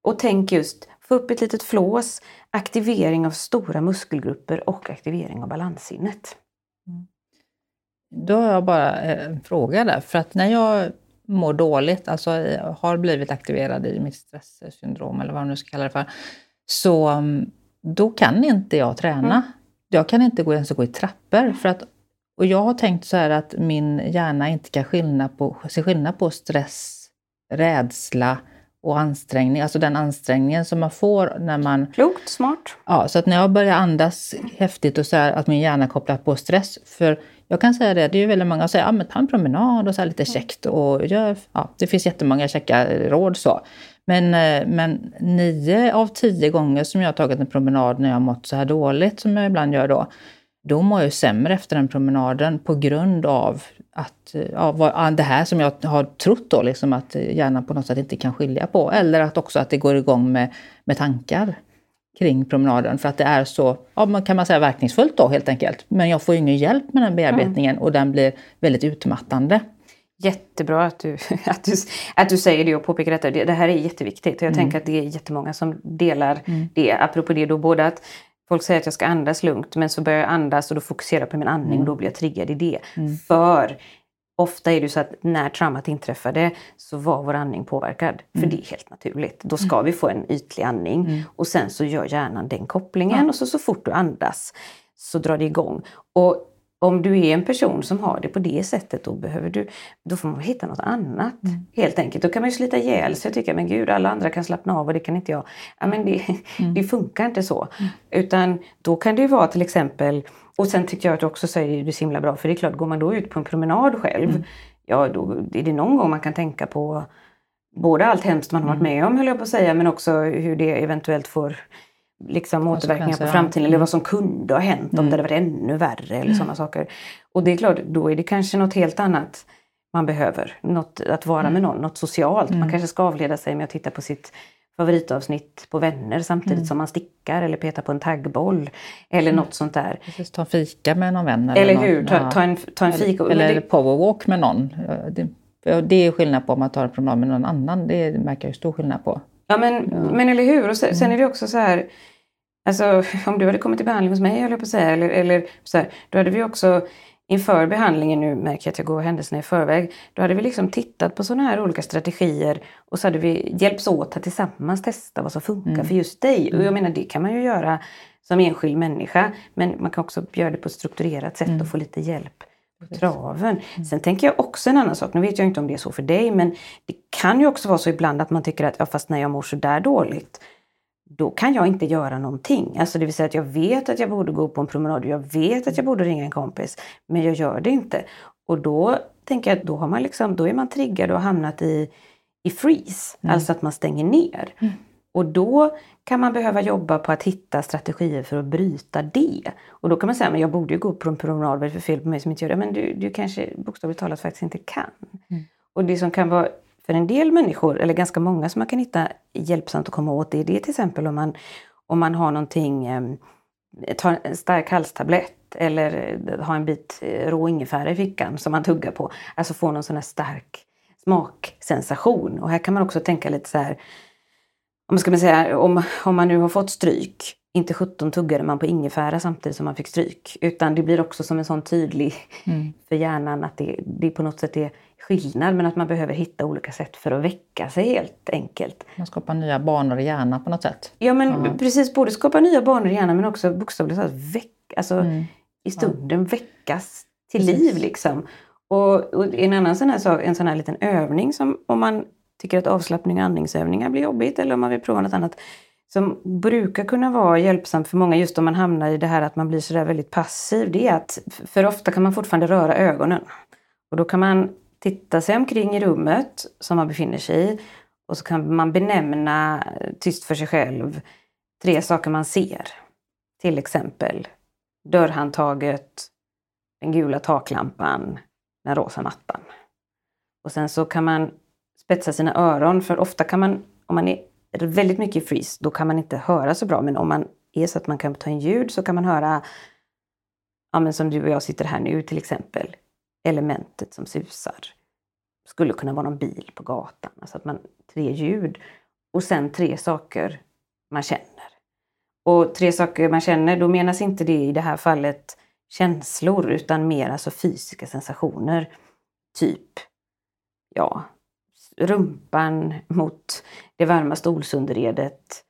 Speaker 1: Och tänk just, få upp ett litet flås, aktivering av stora muskelgrupper och aktivering av balanssinnet.
Speaker 2: Då har jag bara en fråga där. För att när jag mår dåligt, alltså har blivit aktiverad i mitt stresssyndrom eller vad man nu ska kalla det för, så mm, då kan inte jag träna. Mm. Jag kan inte gå, ens gå i trappor. För att, och jag har tänkt så här att min hjärna inte kan skilja på, se skillnad på stress, rädsla och ansträngning. Alltså den ansträngningen som man får när man...
Speaker 1: Klokt, smart.
Speaker 2: Ja, så att när jag börjar andas häftigt och så här, att min hjärna kopplar på stress. För jag kan säga det, det är ju väldigt många som säger, ja men ta en promenad och så här lite käckt. Och gör, ja, det finns jättemånga käcka råd så. Men, eh, men nio av tio gånger som jag har tagit en promenad när jag har mått så här dåligt som jag ibland gör då, då mår jag sämre efter den promenaden på grund av att ja, vad, det här som jag har trott då, liksom att hjärnan på något sätt inte kan skilja på. Eller att också att det går igång med, med tankar kring promenaden för att det är så, ja, kan man säga verkningsfullt då helt enkelt. Men jag får ingen hjälp med den bearbetningen mm. och den blir väldigt utmattande.
Speaker 1: Jättebra att du, att, du, att du säger det och påpekar detta. Det, det här är jätteviktigt. Jag mm. tänker att det är jättemånga som delar mm. det. Apropå det då både att folk säger att jag ska andas lugnt men så börjar jag andas och då fokuserar jag på min andning och då mm. blir jag triggad i det. Mm. För ofta är det så att när traumat inträffade så var vår andning påverkad. För mm. det är helt naturligt. Då ska mm. vi få en ytlig andning mm. och sen så gör hjärnan den kopplingen och så, så fort du andas så drar det igång. Och om du är en person som har det på det sättet då behöver du, då får man hitta något annat. Mm. Helt enkelt. Då kan man ju slita ihjäl sig och tycka, men gud alla andra kan slappna av och det kan inte jag. Ja, men det, mm. det funkar inte så. Mm. Utan då kan det ju vara till exempel, och sen tycker jag att också säger det så himla bra, för det är klart, går man då ut på en promenad själv, mm. ja då är det någon gång man kan tänka på både allt hemskt man har varit mm. med om höll jag på att säga, men också hur det eventuellt får liksom återverkningar på framtiden eller vad som kunde ha hänt mm. om det hade varit ännu värre eller mm. sådana saker. Och det är klart, då är det kanske något helt annat man behöver. Något, att vara mm. med någon, något socialt. Man mm. kanske ska avleda sig med att titta på sitt favoritavsnitt på Vänner samtidigt mm. som man stickar eller petar på en taggboll. Eller mm. något sånt där.
Speaker 2: Precis, ta en fika med någon vän.
Speaker 1: Eller, eller hur, ta, ta, en, ta en fika.
Speaker 2: Eller, eller det... powerwalk med någon. Det, det är skillnad på om man tar en promenad med någon annan. Det märker jag stor skillnad på.
Speaker 1: Ja men, ja. men eller hur. Och sen, sen är det också så här Alltså om du hade kommit till behandling hos mig, höll jag på att säga, eller, eller så här, då hade vi också inför behandlingen, nu märker jag att jag går händelserna i förväg, då hade vi liksom tittat på sådana här olika strategier och så hade vi hjälps åt att tillsammans testa vad som funkar mm. för just dig. Och jag mm. menar det kan man ju göra som enskild människa, men man kan också göra det på ett strukturerat sätt mm. och få lite hjälp på traven. Mm. Sen tänker jag också en annan sak, nu vet jag inte om det är så för dig, men det kan ju också vara så ibland att man tycker att ja, fast när jag mår så där dåligt då kan jag inte göra någonting. Alltså det vill säga att jag vet att jag borde gå på en promenad, jag vet att jag borde ringa en kompis, men jag gör det inte. Och då tänker jag att då, har man liksom, då är man triggad och hamnat i, i freeze, mm. alltså att man stänger ner. Mm. Och då kan man behöva jobba på att hitta strategier för att bryta det. Och då kan man säga, men jag borde ju gå på en promenad, vad är det för fel på mig som inte gör det? Men du, du kanske bokstavligt talat faktiskt inte kan. Mm. Och det som kan vara för en del människor, eller ganska många som man kan hitta hjälpsamt att komma åt, det är det till exempel om man, om man har någonting, ehm, tar en stark halstablett eller eh, har en bit eh, rå ingefära i fickan som man tuggar på. Alltså få någon sån här stark smaksensation. Och här kan man också tänka lite så här, om, ska man säga, om, om man nu har fått stryk, inte 17 tuggade man på ingefära samtidigt som man fick stryk. Utan det blir också som en sån tydlig mm. för hjärnan att det, det på något sätt är skillnad men att man behöver hitta olika sätt för att väcka sig helt enkelt.
Speaker 2: Man skapar nya banor i hjärnan på något sätt?
Speaker 1: Ja men mm. precis, både skapa nya banor i hjärnan men också bokstavligt talat väck, alltså, mm. i stunden ja. väckas till precis. liv liksom. Och, och, en annan sån här sak, en sån här liten övning som om man tycker att avslappning och andningsövningar blir jobbigt eller om man vill prova något annat som brukar kunna vara hjälpsamt för många just om man hamnar i det här att man blir sådär väldigt passiv, det är att för ofta kan man fortfarande röra ögonen. Och då kan man titta sig omkring i rummet som man befinner sig i och så kan man benämna eh, tyst för sig själv tre saker man ser. Till exempel dörrhandtaget, den gula taklampan, den rosa mattan. Och sen så kan man spetsa sina öron för ofta kan man, om man är väldigt mycket freeze, då kan man inte höra så bra. Men om man är så att man kan ta in ljud så kan man höra, ja men som du och jag sitter här nu till exempel, elementet som susar. Skulle kunna vara någon bil på gatan. Alltså att man, tre ljud och sen tre saker man känner. Och tre saker man känner, då menas inte det i det här fallet känslor utan mer alltså fysiska sensationer. Typ, ja, rumpan mot det varma stolsunderredet,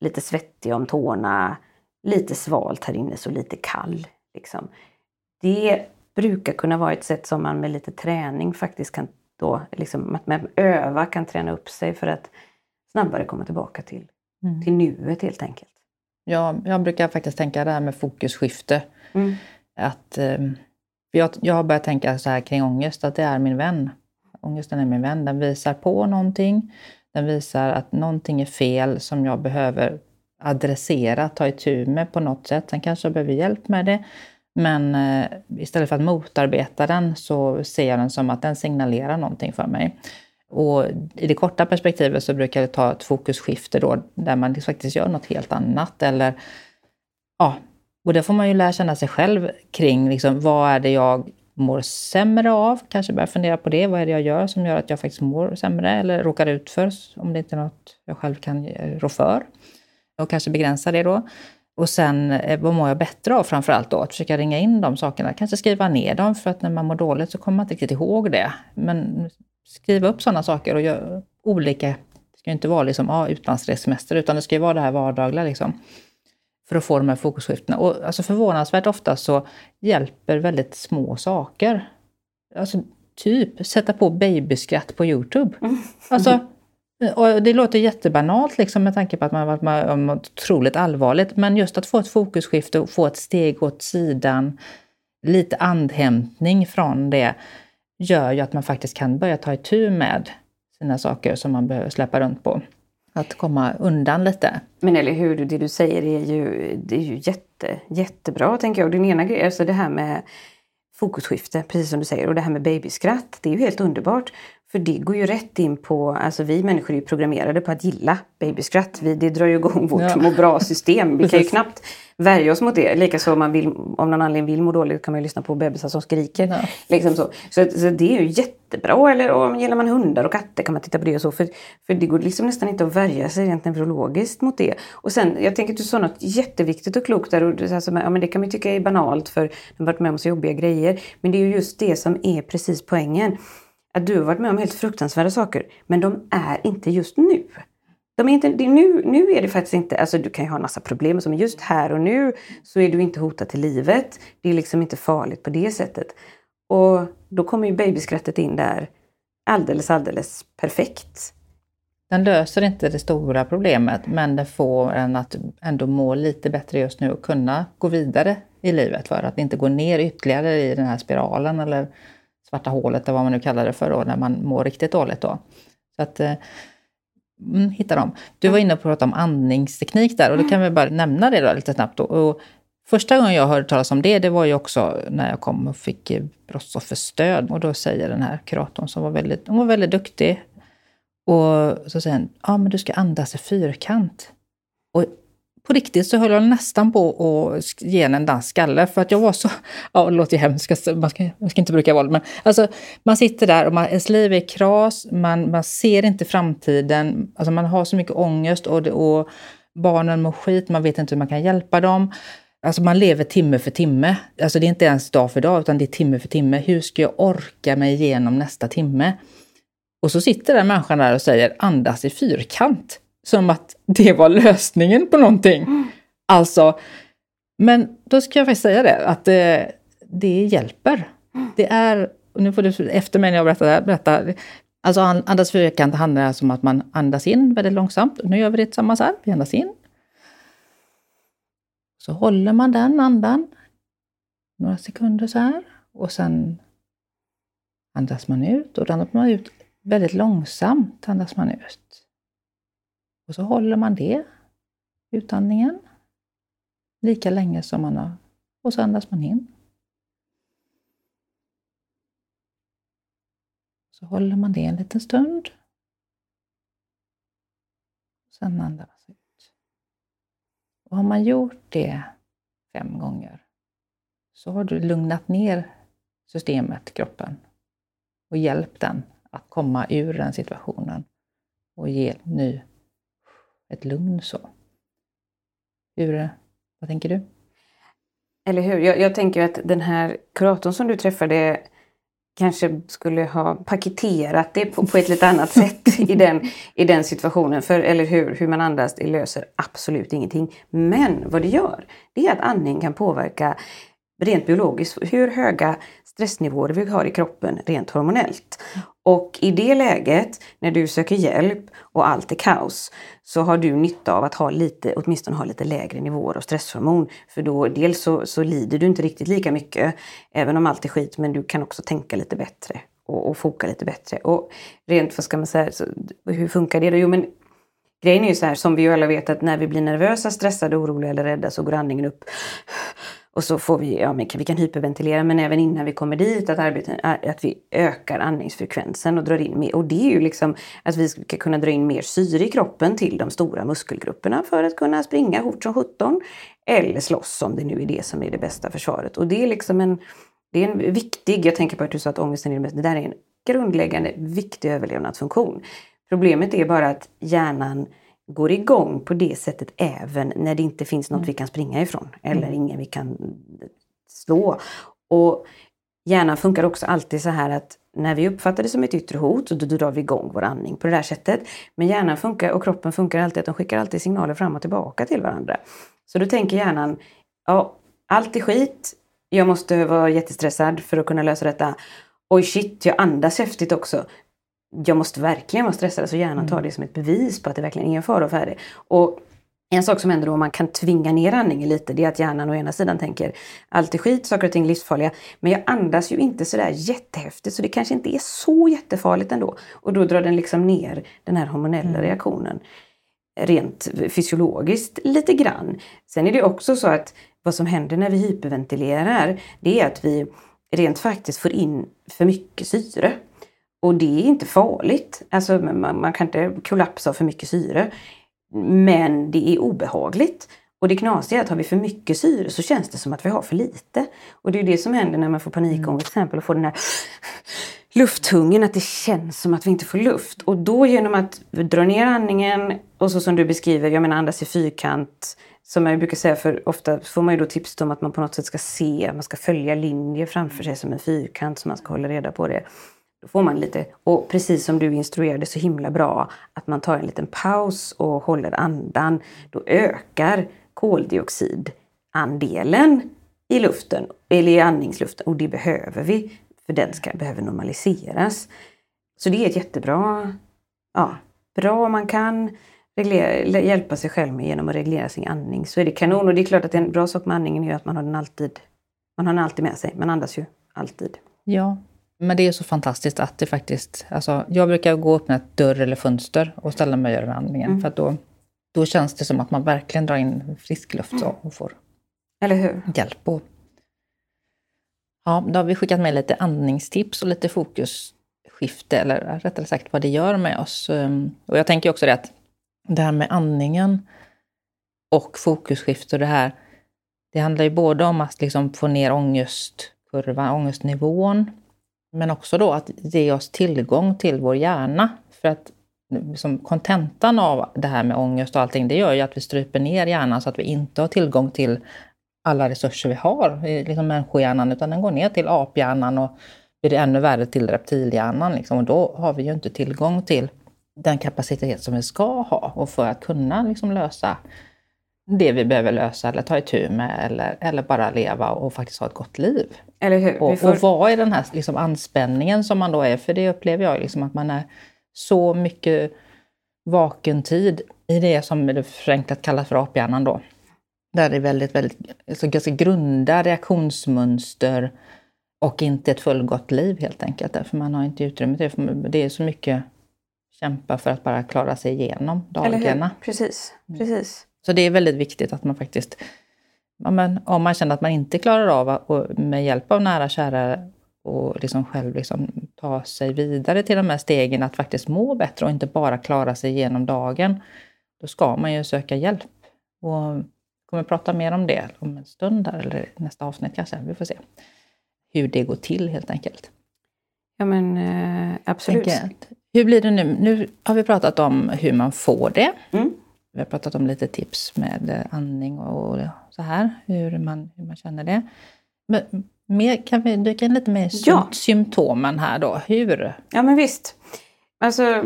Speaker 1: lite svettig om tårna, lite svalt här inne så lite kall. Liksom. Det brukar kunna vara ett sätt som man med lite träning faktiskt kan då, liksom, att man öva kan träna upp sig för att snabbare komma tillbaka till, mm. till nuet helt enkelt.
Speaker 2: Ja, jag brukar faktiskt tänka det här med fokusskifte. Mm. Att, eh, jag, jag har börjat tänka så här kring ångest, att det är min vän. Ångesten är min vän. Den visar på någonting. Den visar att någonting är fel som jag behöver adressera, ta itu med på något sätt. Sen kanske jag behöver hjälp med det. Men eh, istället för att motarbeta den så ser jag den som att den signalerar någonting för mig. Och i det korta perspektivet så brukar det ta ett fokusskifte då, där man faktiskt gör något helt annat. Eller, ja, och det får man ju lära känna sig själv kring. Liksom, vad är det jag mår sämre av? Kanske börja fundera på det. Vad är det jag gör som gör att jag faktiskt mår sämre eller råkar ut för, om det inte är något jag själv kan eh, rå för. Och kanske begränsa det då. Och sen, eh, vad mår jag bättre av framför allt då? Att försöka ringa in de sakerna. Kanske skriva ner dem, för att när man mår dåligt så kommer man inte riktigt ihåg det. Men skriva upp sådana saker och göra olika. Det ska ju inte vara liksom, ah, utlandsressemester, utan det ska ju vara det här vardagliga. Liksom, för att få de här fokusskiftena. Och alltså förvånansvärt ofta så hjälper väldigt små saker. Alltså typ sätta på babyskratt på Youtube. Mm. Alltså, och det låter jättebanalt liksom, med tanke på att man har varit med om otroligt allvarligt. Men just att få ett fokusskifte och få ett steg åt sidan, lite andhämtning från det, gör ju att man faktiskt kan börja ta itu med sina saker som man behöver släppa runt på. Att komma undan lite.
Speaker 1: Men eller hur, det du säger är ju, det är ju jätte, jättebra tänker jag. Och din ena grej, alltså det här med fokusskifte, precis som du säger, och det här med babyskratt, det är ju helt underbart. För det går ju rätt in på, alltså vi människor är ju programmerade på att gilla babyskratt. Vi, det drar ju igång vårt ja. må bra-system. Vi kan ju knappt värja oss mot det. Likaså om man vill, om någon anledning vill må dåligt kan man ju lyssna på bebisar som skriker. Ja. Liksom så. Så, så det är ju jättebra. Eller om gillar man hundar och katter kan man titta på det och så. För, för det går liksom nästan inte att värja sig rent neurologiskt mot det. Och sen, jag tänker att du sa något jätteviktigt och klokt där. Och, alltså, ja, men det kan man tycka är banalt för man har varit med om så jobbiga grejer. Men det är ju just det som är precis poängen att du har varit med om helt fruktansvärda saker, men de är inte just nu. De är inte, det, nu, nu är det faktiskt inte, alltså du kan ju ha en massa problem, men just här och nu så är du inte hotad till livet. Det är liksom inte farligt på det sättet. Och då kommer ju babyskrattet in där alldeles, alldeles perfekt.
Speaker 2: Den löser inte det stora problemet, men den får en att ändå må lite bättre just nu och kunna gå vidare i livet för att inte gå ner ytterligare i den här spiralen eller svarta hålet eller vad man nu kallar det för då, när man mår riktigt dåligt. Då. Så att, eh, mm, hitta dem. Du var inne och pratade om andningsteknik där och då kan vi bara nämna det då lite snabbt. Då. Och första gången jag hörde talas om det, det var ju också när jag kom och fick eh, brottsofferstöd. Och då säger den här kuratorn som var väldigt, hon var väldigt duktig. Och så säger han, ja men du ska andas i fyrkant. Och på riktigt så höll jag nästan på att ge henne en dansskalle för att jag var så... Ja, det låter ju hemskt, alltså, man ska, man ska inte bruka våld, men alltså man sitter där och man, ens liv är kras, man, man ser inte framtiden, alltså man har så mycket ångest och, det, och barnen mår skit, man vet inte hur man kan hjälpa dem. Alltså man lever timme för timme. Alltså det är inte ens dag för dag, utan det är timme för timme. Hur ska jag orka mig igenom nästa timme? Och så sitter den människan där och säger andas i fyrkant som att det var lösningen på någonting. Mm. Alltså, men då ska jag faktiskt säga det, att det, det hjälper. Mm. Det är, nu får du efter mig när jag berättar det här, berätta. Alltså andas fyrkant handlar alltså om att man andas in väldigt långsamt. Nu gör vi det tillsammans här. Vi andas in. Så håller man den andan några sekunder så här. Och sen andas man ut och då andas man ut väldigt långsamt. andas man ut. Och så håller man det, utandningen, lika länge som man har... Och så andas man in. Så håller man det en liten stund. Sen andas man ut. Och har man gjort det fem gånger så har du lugnat ner systemet, kroppen, och hjälpt den att komma ur den situationen och ge ny ett lugn så. Hur, vad tänker du?
Speaker 1: Eller hur? Jag, jag tänker att den här kuratorn som du träffade kanske skulle ha paketerat det på, på ett lite annat sätt i den, i den situationen. För, eller hur, hur man andas, det löser absolut ingenting. Men vad det gör, det är att andning kan påverka rent biologiskt hur höga stressnivåer vi har i kroppen rent hormonellt. Och i det läget, när du söker hjälp och allt är kaos, så har du nytta av att ha lite, åtminstone ha lite lägre nivåer av stresshormon. För då dels så, så lider du inte riktigt lika mycket, även om allt är skit, men du kan också tänka lite bättre och, och foka lite bättre. Och rent, vad ska man säga, så, hur funkar det då? Jo, men grejen är ju så här, som vi ju alla vet, att när vi blir nervösa, stressade, oroliga eller rädda så går andningen upp och så får vi, ja men vi kan hyperventilera men även innan vi kommer dit att, arbeta, att vi ökar andningsfrekvensen och drar in mer. Och det är ju liksom att vi ska kunna dra in mer syre i kroppen till de stora muskelgrupperna för att kunna springa fort som 17. Eller slåss om det nu är det som är det bästa försvaret. Och det är liksom en, det är en viktig, jag tänker på att du sa att ångesten är det bästa, det där är en grundläggande viktig överlevnadsfunktion. Problemet är bara att hjärnan går igång på det sättet även när det inte finns något mm. vi kan springa ifrån eller mm. ingen vi kan slå. Och hjärnan funkar också alltid så här att när vi uppfattar det som ett yttre hot, då drar vi igång vår andning på det där sättet. Men hjärnan funkar och kroppen funkar alltid att de skickar alltid signaler fram och tillbaka till varandra. Så då tänker hjärnan, ja, allt är skit, jag måste vara jättestressad för att kunna lösa detta. Oj shit, jag andas häftigt också jag måste verkligen vara stressad, så hjärnan tar mm. det som ett bevis på att det verkligen är en fara och färdig. Och en sak som händer då om man kan tvinga ner andningen lite, det är att hjärnan å ena sidan tänker allt är skit, saker och ting är livsfarliga. Men jag andas ju inte sådär jättehäftigt så det kanske inte är så jättefarligt ändå. Och då drar den liksom ner den här hormonella mm. reaktionen rent fysiologiskt lite grann. Sen är det också så att vad som händer när vi hyperventilerar, det är att vi rent faktiskt får in för mycket syre. Och det är inte farligt. Alltså man, man kan inte kollapsa av för mycket syre. Men det är obehagligt. Och det knasiga är att har vi för mycket syre så känns det som att vi har för lite. Och det är det som händer när man får panikångest mm. till exempel och får den här lufthungern, att det känns som att vi inte får luft. Och då genom att dra ner andningen och så som du beskriver, jag menar andas i fyrkant. Som jag brukar säga, för ofta får man ju då tips om att man på något sätt ska se, man ska följa linjer framför sig som en fyrkant så man ska hålla reda på det. Då får man lite, och precis som du instruerade så himla bra, att man tar en liten paus och håller andan. Då ökar koldioxidandelen i luften, eller i andningsluften, och det behöver vi, för den ska, behöver normaliseras. Så det är ett jättebra, ja, bra om man kan reglera, hjälpa sig själv med genom att reglera sin andning så är det kanon. Och det är klart att en bra sak med andningen är att man har den alltid, man har den alltid med sig. Man andas ju alltid.
Speaker 2: Ja, men det är så fantastiskt att det faktiskt... Alltså, jag brukar gå och öppna ett dörr eller fönster och ställa mig och göra andningen. Mm. För då, då känns det som att man verkligen drar in frisk luft mm. och får
Speaker 1: eller hur?
Speaker 2: hjälp. Och, ja, då har vi skickat med lite andningstips och lite fokusskifte, eller rättare sagt vad det gör med oss. Ehm, och jag tänker också det att det här med andningen och fokusskifte och det här, det handlar ju både om att liksom få ner ångestkurvan, ångestnivån, men också då att ge oss tillgång till vår hjärna. För att liksom, kontentan av det här med ångest och allting, det gör ju att vi stryper ner hjärnan så att vi inte har tillgång till alla resurser vi har i liksom människohjärnan, utan den går ner till aphjärnan och blir det ännu värre till reptilhjärnan. Liksom. Och då har vi ju inte tillgång till den kapacitet som vi ska ha och för att kunna liksom lösa det vi behöver lösa eller ta itu med eller, eller bara leva och faktiskt ha ett gott liv.
Speaker 1: Eller hur?
Speaker 2: Och, får... och vara i den här liksom anspänningen som man då är, för det upplever jag liksom att man är så mycket vaken tid i det som det förenklat kallas för aphjärnan då. Där det är väldigt, väldigt, alltså ganska grunda reaktionsmönster och inte ett fullgott liv helt enkelt. Därför man har inte utrymme till det. Det är så mycket kämpa för att bara klara sig igenom dagarna.
Speaker 1: Precis, mm. precis.
Speaker 2: Så det är väldigt viktigt att man faktiskt, ja, men, om man känner att man inte klarar av att med hjälp av nära kära och liksom själv liksom ta sig vidare till de här stegen, att faktiskt må bättre och inte bara klara sig igenom dagen, då ska man ju söka hjälp. Och kommer prata mer om det om en stund, där, eller nästa avsnitt kanske. Vi får se hur det går till helt enkelt.
Speaker 1: Ja men eh, absolut.
Speaker 2: hur blir det nu? Nu har vi pratat om hur man får det. Mm. Vi har pratat om lite tips med andning och så här, hur man, hur man känner det. Men mer, kan vi dyka in lite mer i ja. symptomen här då? Hur?
Speaker 1: Ja men visst. Alltså,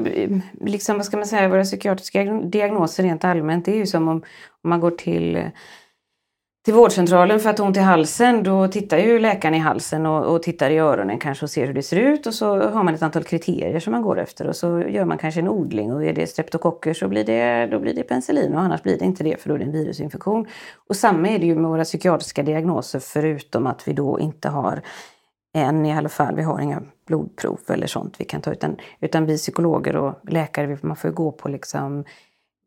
Speaker 1: liksom, vad ska man säga, våra psykiatriska diagnoser rent allmänt, det är ju som om, om man går till till vårdcentralen för att ha ont i halsen, då tittar ju läkaren i halsen och, och, tittar i öronen kanske och ser hur det ser ut och så har man ett antal kriterier som man går efter och så gör man kanske en odling och är det streptokocker så blir det, då blir det penicillin och annars blir det inte det för då är det en virusinfektion. Och samma är det ju med våra psykiatriska diagnoser förutom att vi då inte har än i alla fall, vi har inga blodprov eller sånt vi kan ta utan, utan vi psykologer och läkare, man får gå på liksom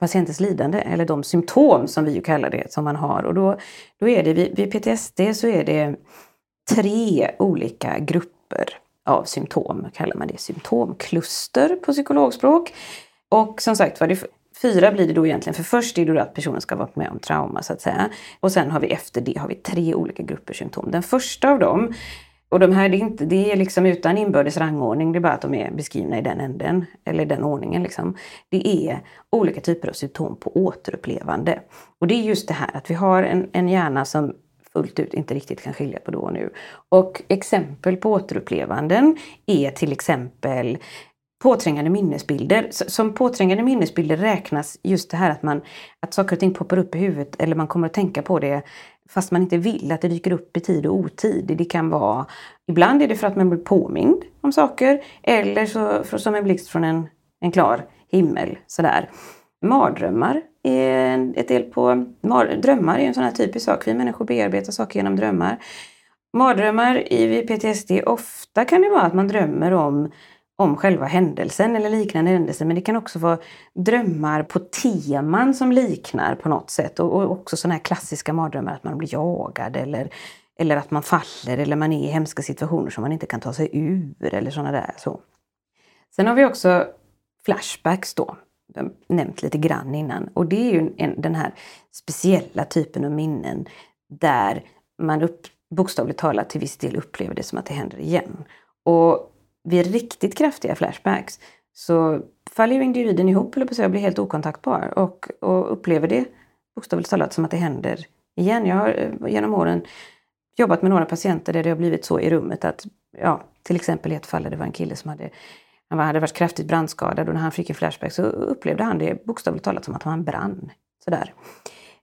Speaker 1: patientens lidande eller de symptom som vi ju kallar det som man har. Och då, då är det vid, vid PTSD så är det tre olika grupper av symptom, kallar man det symptomkluster på psykologspråk. Och som sagt var, fyra blir det då egentligen, för först är det då att personen ska ha varit med om trauma så att säga. Och sen har vi efter det har vi tre olika grupper symptom. Den första av dem och de här, det är, inte, det är liksom utan inbördes rangordning, det är bara att de är beskrivna i den änden, eller i den ordningen. Liksom. Det är olika typer av symptom på återupplevande. Och det är just det här att vi har en, en hjärna som fullt ut inte riktigt kan skilja på då och nu. Och exempel på återupplevanden är till exempel påträngande minnesbilder. Som påträngande minnesbilder räknas just det här att, man, att saker och ting poppar upp i huvudet eller man kommer att tänka på det fast man inte vill att det dyker upp i tid och otid. Det kan vara, ibland är det för att man blir påmind om saker eller så, för, som en blixt från en, en klar himmel. Sådär. Mardrömmar är ett del på... Mar, drömmar är en sån här typisk sak. Vi människor bearbetar saker genom drömmar. Mardrömmar i PTSD, ofta kan det vara att man drömmer om om själva händelsen eller liknande händelser. Men det kan också vara drömmar på teman som liknar på något sätt. Och, och också sådana här klassiska mardrömmar att man blir jagad eller, eller att man faller eller man är i hemska situationer som man inte kan ta sig ur eller sådana där. Så. Sen har vi också flashbacks då. Jag nämnt lite grann innan. Och det är ju en, den här speciella typen av minnen där man upp, bokstavligt talat till viss del upplever det som att det händer igen. Och vid riktigt kraftiga flashbacks så faller ju individen ihop eller på blir helt okontaktbar och, och upplever det bokstavligt talat som att det händer igen. Jag har eh, genom åren jobbat med några patienter där det har blivit så i rummet att, ja, till exempel i ett fall där det var en kille som hade, han hade varit kraftigt brandskadad och när han fick en flashback så upplevde han det bokstavligt talat som att han brann. Sådär.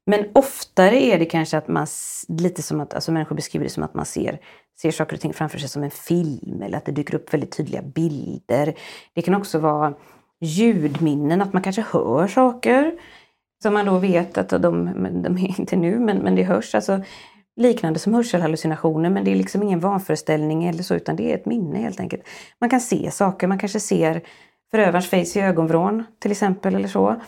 Speaker 1: Men oftare är det kanske att man, lite som att, alltså människor beskriver det som att man ser, ser saker och ting framför sig som en film eller att det dyker upp väldigt tydliga bilder. Det kan också vara ljudminnen, att man kanske hör saker som man då vet att de, de är inte nu, men, men det hörs. Alltså, liknande som hörselhallucinationer, men det är liksom ingen vanföreställning eller så, utan det är ett minne helt enkelt. Man kan se saker, man kanske ser förövarens face i ögonvrån till exempel eller så.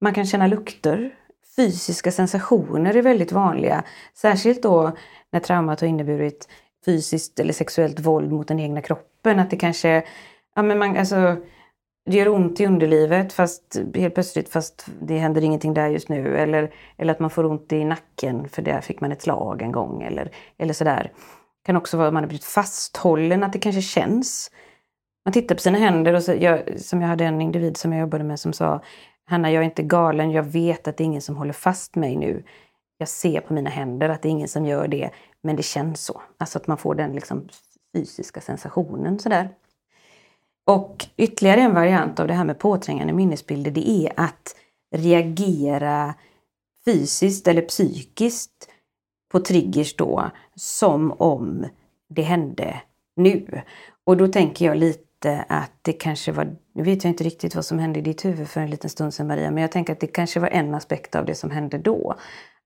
Speaker 1: Man kan känna lukter fysiska sensationer är väldigt vanliga. Särskilt då när traumat har inneburit fysiskt eller sexuellt våld mot den egna kroppen. Att det kanske, ja men man, alltså, det gör ont i underlivet fast helt plötsligt fast det händer ingenting där just nu. Eller, eller att man får ont i nacken för där fick man ett slag en gång. Eller, eller sådär. Det kan också vara att man har blivit fasthållen, att det kanske känns. Man tittar på sina händer och så, jag, som jag hade en individ som jag jobbade med som sa Hanna, jag är inte galen. Jag vet att det är ingen som håller fast mig nu. Jag ser på mina händer att det är ingen som gör det, men det känns så. Alltså att man får den liksom fysiska sensationen sådär. Och ytterligare en variant av det här med påträngande minnesbilder, det är att reagera fysiskt eller psykiskt på triggers då som om det hände nu. Och då tänker jag lite att det kanske var, nu vet jag inte riktigt vad som hände i ditt huvud för en liten stund sedan Maria, men jag tänker att det kanske var en aspekt av det som hände då.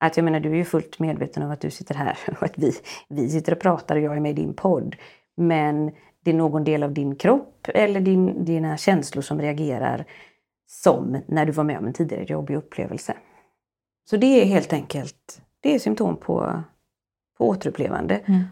Speaker 1: Att jag menar, du är ju fullt medveten om att du sitter här och att vi, vi sitter och pratar och jag är med i din podd. Men det är någon del av din kropp eller din, dina känslor som reagerar som när du var med om en tidigare jobbig upplevelse. Så det är helt enkelt det är symptom på, på återupplevande. Mm.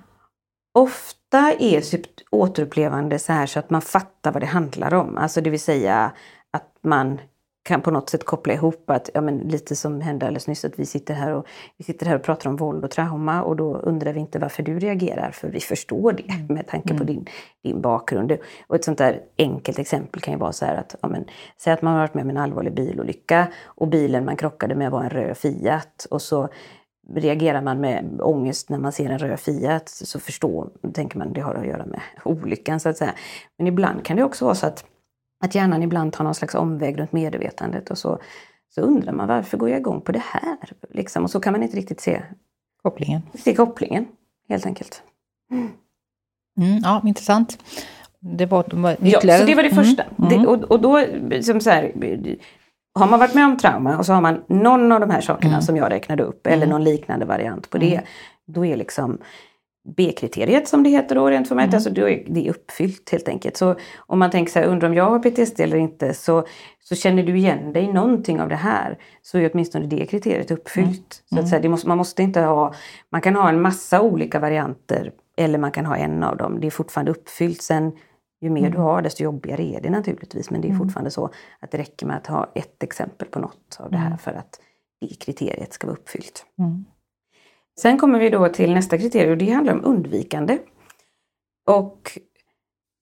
Speaker 1: Ofta är återupplevande så här så att man fattar vad det handlar om. Alltså det vill säga att man kan på något sätt koppla ihop att, ja men lite som hände alldeles nyss, att vi sitter här och, vi sitter här och pratar om våld och trauma och då undrar vi inte varför du reagerar, för vi förstår det mm. med tanke på mm. din, din bakgrund. Och ett sånt där enkelt exempel kan ju vara så här att, ja men, säg att man har varit med om en allvarlig bilolycka och bilen man krockade med var en röd Fiat och så reagerar man med ångest när man ser en röd Fiat så förstår, tänker man det har att göra med olyckan så att säga. Men ibland kan det också vara så att, att hjärnan ibland tar någon slags omväg runt medvetandet och så, så undrar man varför går jag igång på det här? Liksom. Och så kan man inte riktigt se
Speaker 2: kopplingen.
Speaker 1: Se kopplingen, helt enkelt.
Speaker 2: Mm. Mm, ja, intressant.
Speaker 1: Det var, de var ytterligare... Ja, så det var det första. Mm, det, och, och då, som så här, har man varit med om trauma och så har man någon av de här sakerna mm. som jag räknade upp eller mm. någon liknande variant på det. Mm. Då är liksom B-kriteriet som det heter då rent formellt, mm. alltså då är det är uppfyllt helt enkelt. Så om man tänker så här, undrar om jag har PTSD eller inte, så, så känner du igen dig i någonting av det här, så är åtminstone det kriteriet uppfyllt. Mm. Så att mm. säga, måste, man måste inte ha, man kan ha en massa olika varianter eller man kan ha en av dem, det är fortfarande uppfyllt. Sen ju mer mm. du har desto jobbigare är det naturligtvis, men det är mm. fortfarande så att det räcker med att ha ett exempel på något av det här mm. för att det kriteriet ska vara uppfyllt. Mm. Sen kommer vi då till nästa kriterium och det handlar om undvikande. Och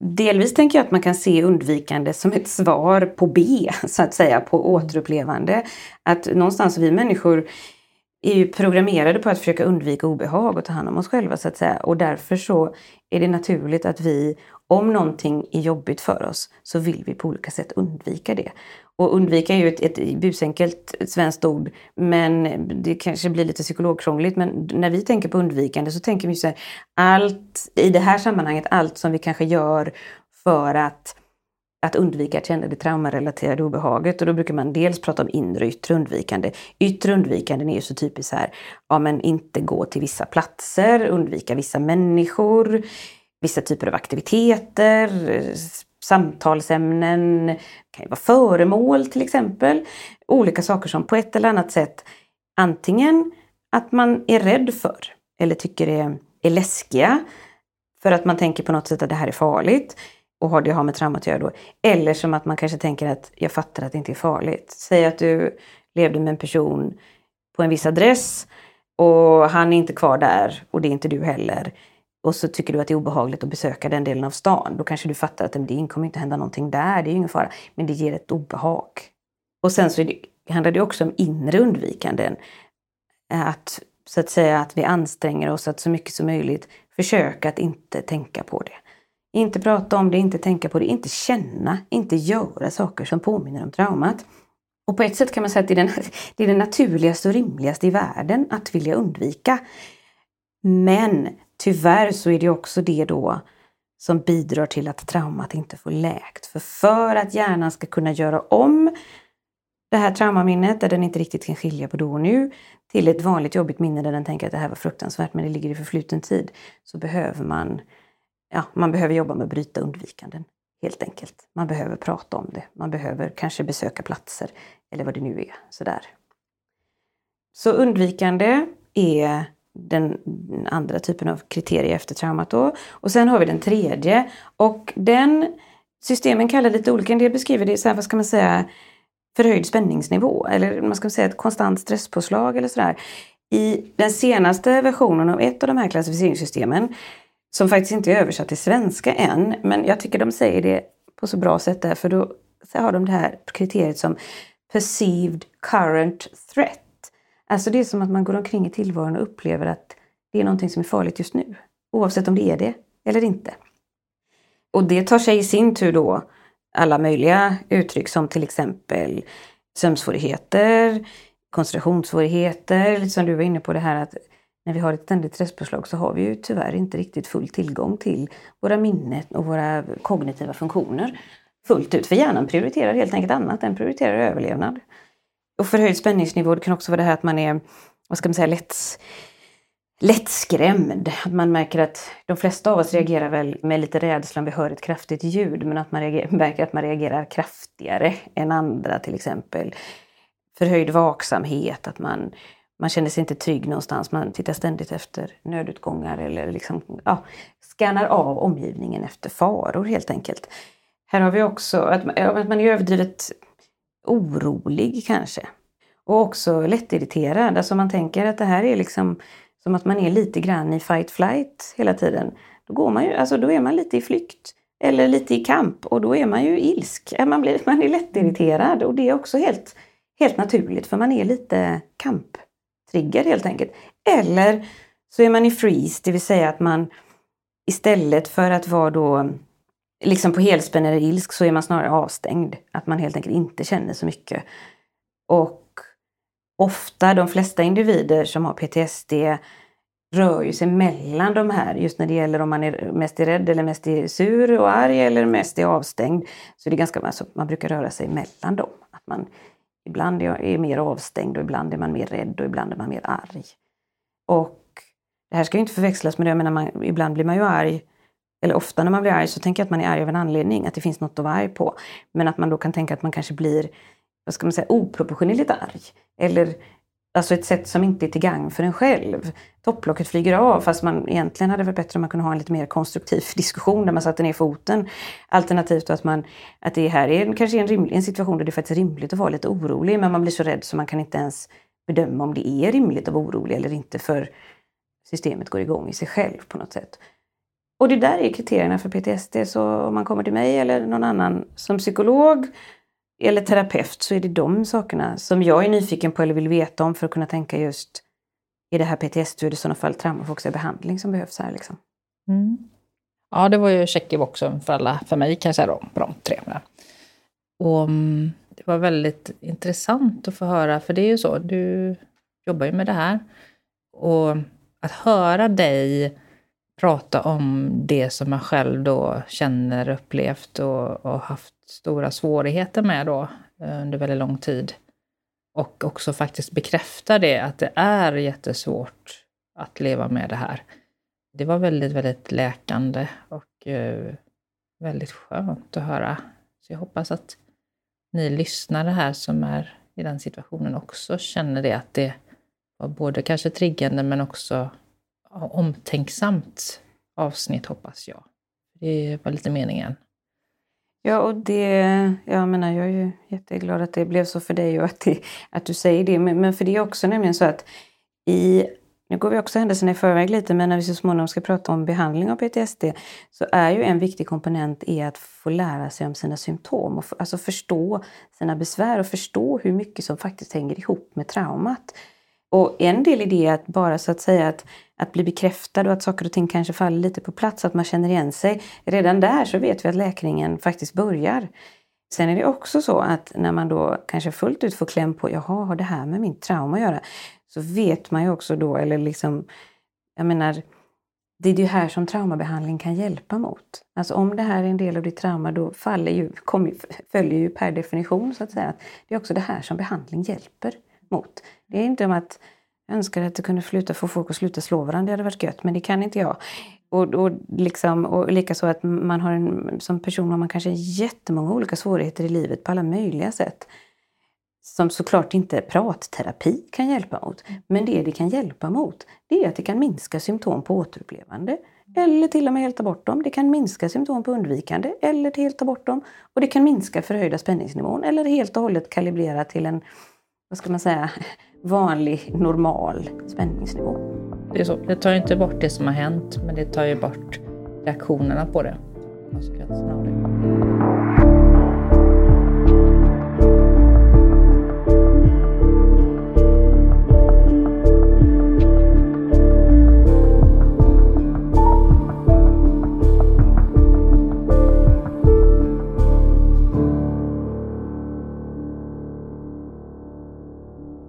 Speaker 1: delvis tänker jag att man kan se undvikande som ett svar på B, så att säga, på återupplevande. Att någonstans vi människor är ju programmerade på att försöka undvika obehag och ta hand om oss själva så att säga. Och därför så är det naturligt att vi, om någonting är jobbigt för oss, så vill vi på olika sätt undvika det. Och undvika är ju ett, ett busenkelt svenskt ord, men det kanske blir lite psykologkrångligt. Men när vi tänker på undvikande så tänker vi så här, allt i det här sammanhanget, allt som vi kanske gör för att att undvika att känna det traumarelaterade obehaget. Och då brukar man dels prata om inre och yttre undvikande. Yttre undvikande är ju så typiskt här, ja men inte gå till vissa platser, undvika vissa människor, vissa typer av aktiviteter, samtalsämnen, det kan ju vara föremål till exempel. Olika saker som på ett eller annat sätt antingen att man är rädd för eller tycker är, är läskiga för att man tänker på något sätt att det här är farligt och har det att ha med traumat att göra då. Eller som att man kanske tänker att jag fattar att det inte är farligt. Säg att du levde med en person på en viss adress och han är inte kvar där och det är inte du heller. Och så tycker du att det är obehagligt att besöka den delen av stan. Då kanske du fattar att det kommer inte hända någonting där, det är ingen fara. Men det ger ett obehag. Och sen så det, handlar det också om inre undvikanden. Att så att säga att vi anstränger oss att så mycket som möjligt försöka att inte tänka på det. Inte prata om det, inte tänka på det, inte känna, inte göra saker som påminner om traumat. Och på ett sätt kan man säga att det är, den, det är det naturligaste och rimligaste i världen att vilja undvika. Men tyvärr så är det också det då som bidrar till att traumat inte får läkt. För för att hjärnan ska kunna göra om det här traumaminnet där den inte riktigt kan skilja på då och nu till ett vanligt jobbigt minne där den tänker att det här var fruktansvärt men det ligger i förfluten tid så behöver man ja, man behöver jobba med att bryta undvikanden. Helt enkelt. Man behöver prata om det. Man behöver kanske besöka platser eller vad det nu är. Sådär. Så undvikande är den andra typen av kriterier efter traumat då. Och sen har vi den tredje och den systemen kallar lite olika. En del beskriver det så vad ska man säga, förhöjd spänningsnivå eller man ska säga ett konstant stresspåslag eller sådär. I den senaste versionen av ett av de här klassificeringssystemen som faktiskt inte är översatt till svenska än, men jag tycker de säger det på så bra sätt där, för då har de det här kriteriet som perceived current threat. Alltså det är som att man går omkring i tillvaron och upplever att det är någonting som är farligt just nu, oavsett om det är det eller inte. Och det tar sig i sin tur då alla möjliga uttryck som till exempel sömnsvårigheter, koncentrationssvårigheter, som du var inne på det här att när vi har ett ständigt stresspåslag så har vi ju tyvärr inte riktigt full tillgång till våra minnen och våra kognitiva funktioner fullt ut. För hjärnan prioriterar helt enkelt annat, den prioriterar överlevnad. Och förhöjd spänningsnivå det kan också vara det här att man är, vad ska man säga, lätt, lättskrämd. Att man märker att de flesta av oss reagerar väl med lite rädsla om vi hör ett kraftigt ljud men att man reagerar, märker att man reagerar kraftigare än andra till exempel. Förhöjd vaksamhet, att man man känner sig inte trygg någonstans. Man tittar ständigt efter nödutgångar eller liksom, ja, skannar av omgivningen efter faror helt enkelt. Här har vi också att man är överdrivet orolig kanske. Och också lättirriterad. Alltså man tänker att det här är liksom som att man är lite grann i fight flight hela tiden. Då, går man ju, alltså då är man lite i flykt eller lite i kamp och då är man ju ilsk. Man, blir, man är lättirriterad och det är också helt, helt naturligt för man är lite kamptriggad helt enkelt. Eller så är man i freeze, det vill säga att man istället för att vara då liksom på helspänn eller ilsk så är man snarare avstängd. Att man helt enkelt inte känner så mycket. Och ofta, de flesta individer som har PTSD rör ju sig mellan de här, just när det gäller om man är mest är rädd eller mest är sur och arg eller mest är avstängd. Så det är ganska, alltså, man brukar röra sig mellan dem. Att man Ibland är mer avstängd och ibland är man mer rädd och ibland är man mer arg. Och det här ska ju inte förväxlas med det, jag menar, man, ibland blir man ju arg eller ofta när man blir arg så tänker jag att man är arg av en anledning, att det finns något att vara arg på. Men att man då kan tänka att man kanske blir, vad ska man säga, oproportionerligt arg. Eller alltså ett sätt som inte är till gagn för en själv. Topplocket flyger av fast man egentligen hade varit bättre om man kunde ha en lite mer konstruktiv diskussion där man satte ner foten. Alternativt att, man, att det här är kanske en, rimlig, en situation där det är faktiskt rimligt att vara lite orolig men man blir så rädd så man kan inte ens bedöma om det är rimligt att vara orolig eller inte för systemet går igång i sig själv på något sätt. Och det där är kriterierna för PTSD. Så om man kommer till mig eller någon annan som psykolog eller terapeut så är det de sakerna som jag är nyfiken på eller vill veta om för att kunna tänka just är det här PTSD, och i sådana fall traumafokuserad behandling som behövs här? Liksom.
Speaker 2: Mm. Ja, det var ju check i boxen för alla, för mig kan jag säga då, på de tre. Och mm, det var väldigt intressant att få höra, för det är ju så, du jobbar ju med det här. Och att höra dig prata om det som man själv då känner, upplevt och, och haft stora svårigheter med då eh, under väldigt lång tid. Och också faktiskt bekräfta det, att det är jättesvårt att leva med det här. Det var väldigt, väldigt läkande och eh, väldigt skönt att höra. Så jag hoppas att ni lyssnare här som är i den situationen också känner det, att det var både kanske triggande men också omtänksamt avsnitt hoppas jag. Det var lite meningen.
Speaker 1: Ja, och det, jag menar, jag är ju jätteglad att det blev så för dig och att, det, att du säger det. Men, men för det är också nämligen så att i, nu går vi också händelserna i förväg lite, men när vi så småningom ska prata om behandling av PTSD så är ju en viktig komponent är att få lära sig om sina symptom, och alltså förstå sina besvär och förstå hur mycket som faktiskt hänger ihop med traumat. Och en del i det är att bara så att säga att, att bli bekräftad och att saker och ting kanske faller lite på plats, att man känner igen sig. Redan där så vet vi att läkningen faktiskt börjar. Sen är det också så att när man då kanske fullt ut får kläm på, jaha, har det här med min trauma att göra? Så vet man ju också då, eller liksom, jag menar, det är det här som traumabehandling kan hjälpa mot. Alltså om det här är en del av ditt trauma då faller ju, kommer, följer ju per definition så att säga att det är också det här som behandling hjälper mot. Det är inte om att jag önskar att det kunde sluta, få folk att sluta slå varandra, det hade varit gött, men det kan inte jag. Och, och, liksom, och likaså att man har en, som person har man kanske jättemånga olika svårigheter i livet på alla möjliga sätt. Som såklart inte pratterapi kan hjälpa mot. Men det det kan hjälpa mot, det är att det kan minska symptom på återupplevande. Eller till och med helt ta bort dem. Det kan minska symptom på undvikande eller helt ta bort dem. Och det kan minska förhöjda spänningsnivån eller helt och hållet kalibrera till en vad ska man säga, vanlig, normal spänningsnivå.
Speaker 2: Det är så. Det tar ju inte bort det som har hänt, men det tar ju bort reaktionerna på det. Konsekvenserna av det.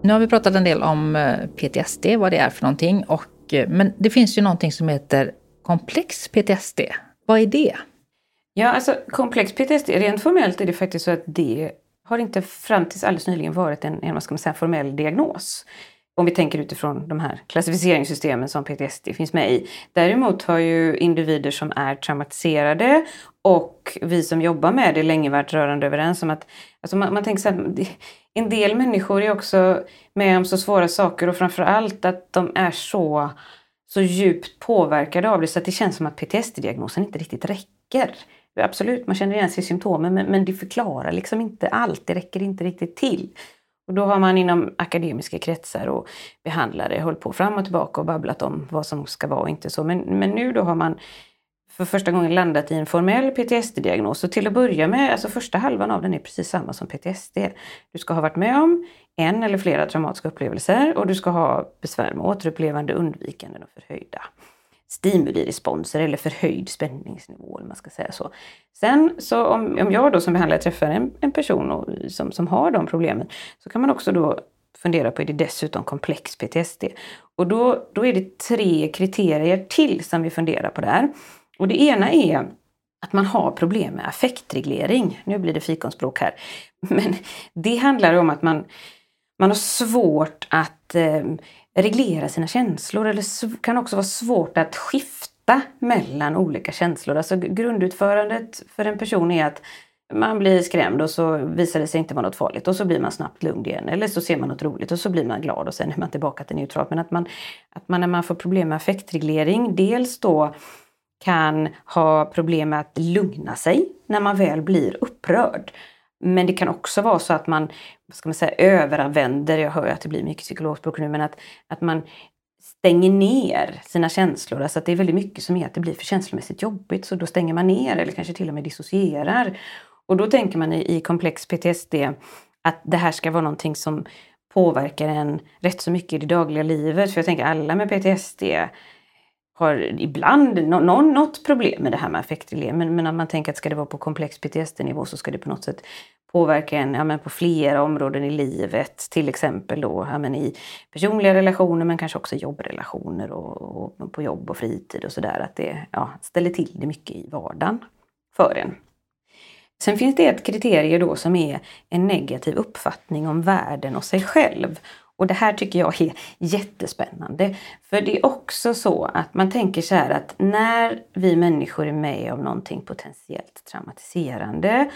Speaker 2: Nu har vi pratat en del om eh, PTSD, vad det är för någonting. Och, eh, men det finns ju någonting som heter komplex PTSD. Vad är det?
Speaker 1: Ja, alltså komplex PTSD, rent formellt är det faktiskt så att det har inte fram tills alldeles nyligen varit en, en vad ska man säga, formell diagnos. Om vi tänker utifrån de här klassificeringssystemen som PTSD finns med i. Däremot har ju individer som är traumatiserade och vi som jobbar med det länge varit rörande överens om att alltså man, man tänker så här, en del människor är också med om så svåra saker och framförallt att de är så, så djupt påverkade av det så att det känns som att PTSD-diagnosen inte riktigt räcker. Absolut, man känner igen sig i symptomen men, men det förklarar liksom inte allt, det räcker inte riktigt till. Och då har man inom akademiska kretsar och behandlare hållit på fram och tillbaka och babblat om vad som ska vara och inte så. Men, men nu då har man för första gången landat i en formell PTSD-diagnos. Och till att börja med, alltså första halvan av den är precis samma som PTSD. Du ska ha varit med om en eller flera traumatiska upplevelser och du ska ha besvär med återupplevande, undvikande och förhöjda stimuliresponser eller förhöjd spänningsnivå. Eller man ska säga så. Sen så om, om jag då som behandlare träffar en, en person och, som, som har de problemen så kan man också då fundera på, är det dessutom komplex PTSD? Och då, då är det tre kriterier till som vi funderar på där. Och det ena är att man har problem med affektreglering. Nu blir det fikonspråk här. Men det handlar om att man, man har svårt att eh, reglera sina känslor eller kan också vara svårt att skifta mellan olika känslor. Alltså grundutförandet för en person är att man blir skrämd och så visar det sig inte vara något farligt och så blir man snabbt lugn igen. Eller så ser man något roligt och så blir man glad och sen är man tillbaka till neutralt. Men att man, att man när man får problem med affektreglering dels då kan ha problem med att lugna sig när man väl blir upprörd. Men det kan också vara så att man, vad ska man säga, överanvänder, jag hör att det blir mycket psykologspråk nu, men att, att man stänger ner sina känslor. Alltså att det är väldigt mycket som är att det blir för känslomässigt jobbigt så då stänger man ner eller kanske till och med dissocierar. Och då tänker man i, i komplex PTSD att det här ska vara någonting som påverkar en rätt så mycket i det dagliga livet. För jag tänker alla med PTSD har ibland någon, något problem med det här med affektreglering. Men, men om man tänker att ska det vara på komplex PTSD-nivå så ska det på något sätt påverka en ja, men på flera områden i livet. Till exempel då, ja, men i personliga relationer men kanske också jobbrelationer och, och på jobb och fritid och sådär. Att det ja, ställer till det mycket i vardagen för en. Sen finns det ett kriterium då som är en negativ uppfattning om världen och sig själv. Och det här tycker jag är jättespännande. För det är också så att man tänker så här att när vi människor är med om någonting potentiellt traumatiserande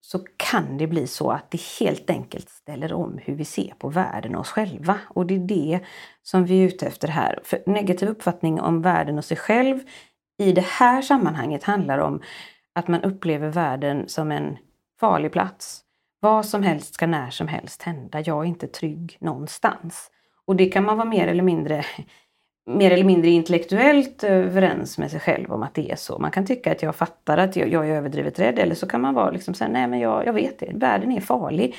Speaker 1: så kan det bli så att det helt enkelt ställer om hur vi ser på världen och oss själva. Och det är det som vi är ute efter här. För negativ uppfattning om världen och sig själv i det här sammanhanget handlar om att man upplever världen som en farlig plats. Vad som helst ska när som helst hända. Jag är inte trygg någonstans. Och det kan man vara mer eller mindre mer eller mindre intellektuellt överens med sig själv om att det är så. Man kan tycka att jag fattar att jag, jag är överdrivet rädd eller så kan man vara liksom så nej men jag, jag vet det, världen är farlig.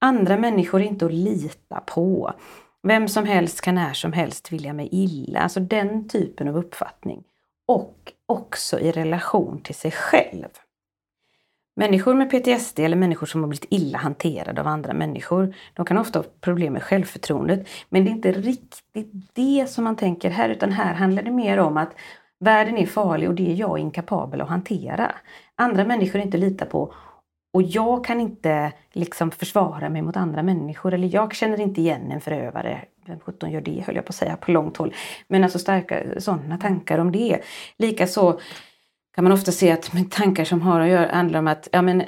Speaker 1: Andra människor är inte att lita på. Vem som helst kan när som helst vilja mig illa. Alltså den typen av uppfattning. Och också i relation till sig själv. Människor med PTSD eller människor som har blivit illa hanterade av andra människor, de kan ofta ha problem med självförtroendet. Men det är inte riktigt det som man tänker här, utan här handlar det mer om att världen är farlig och det är jag inkapabel att hantera. Andra människor är inte lita på och jag kan inte liksom försvara mig mot andra människor eller jag känner inte igen en förövare. Vem sjutton gör det höll jag på att säga på långt håll. Men alltså starka sådana tankar om det. Likaså kan man ofta se att tankar som har att göra handlar om att ja, men,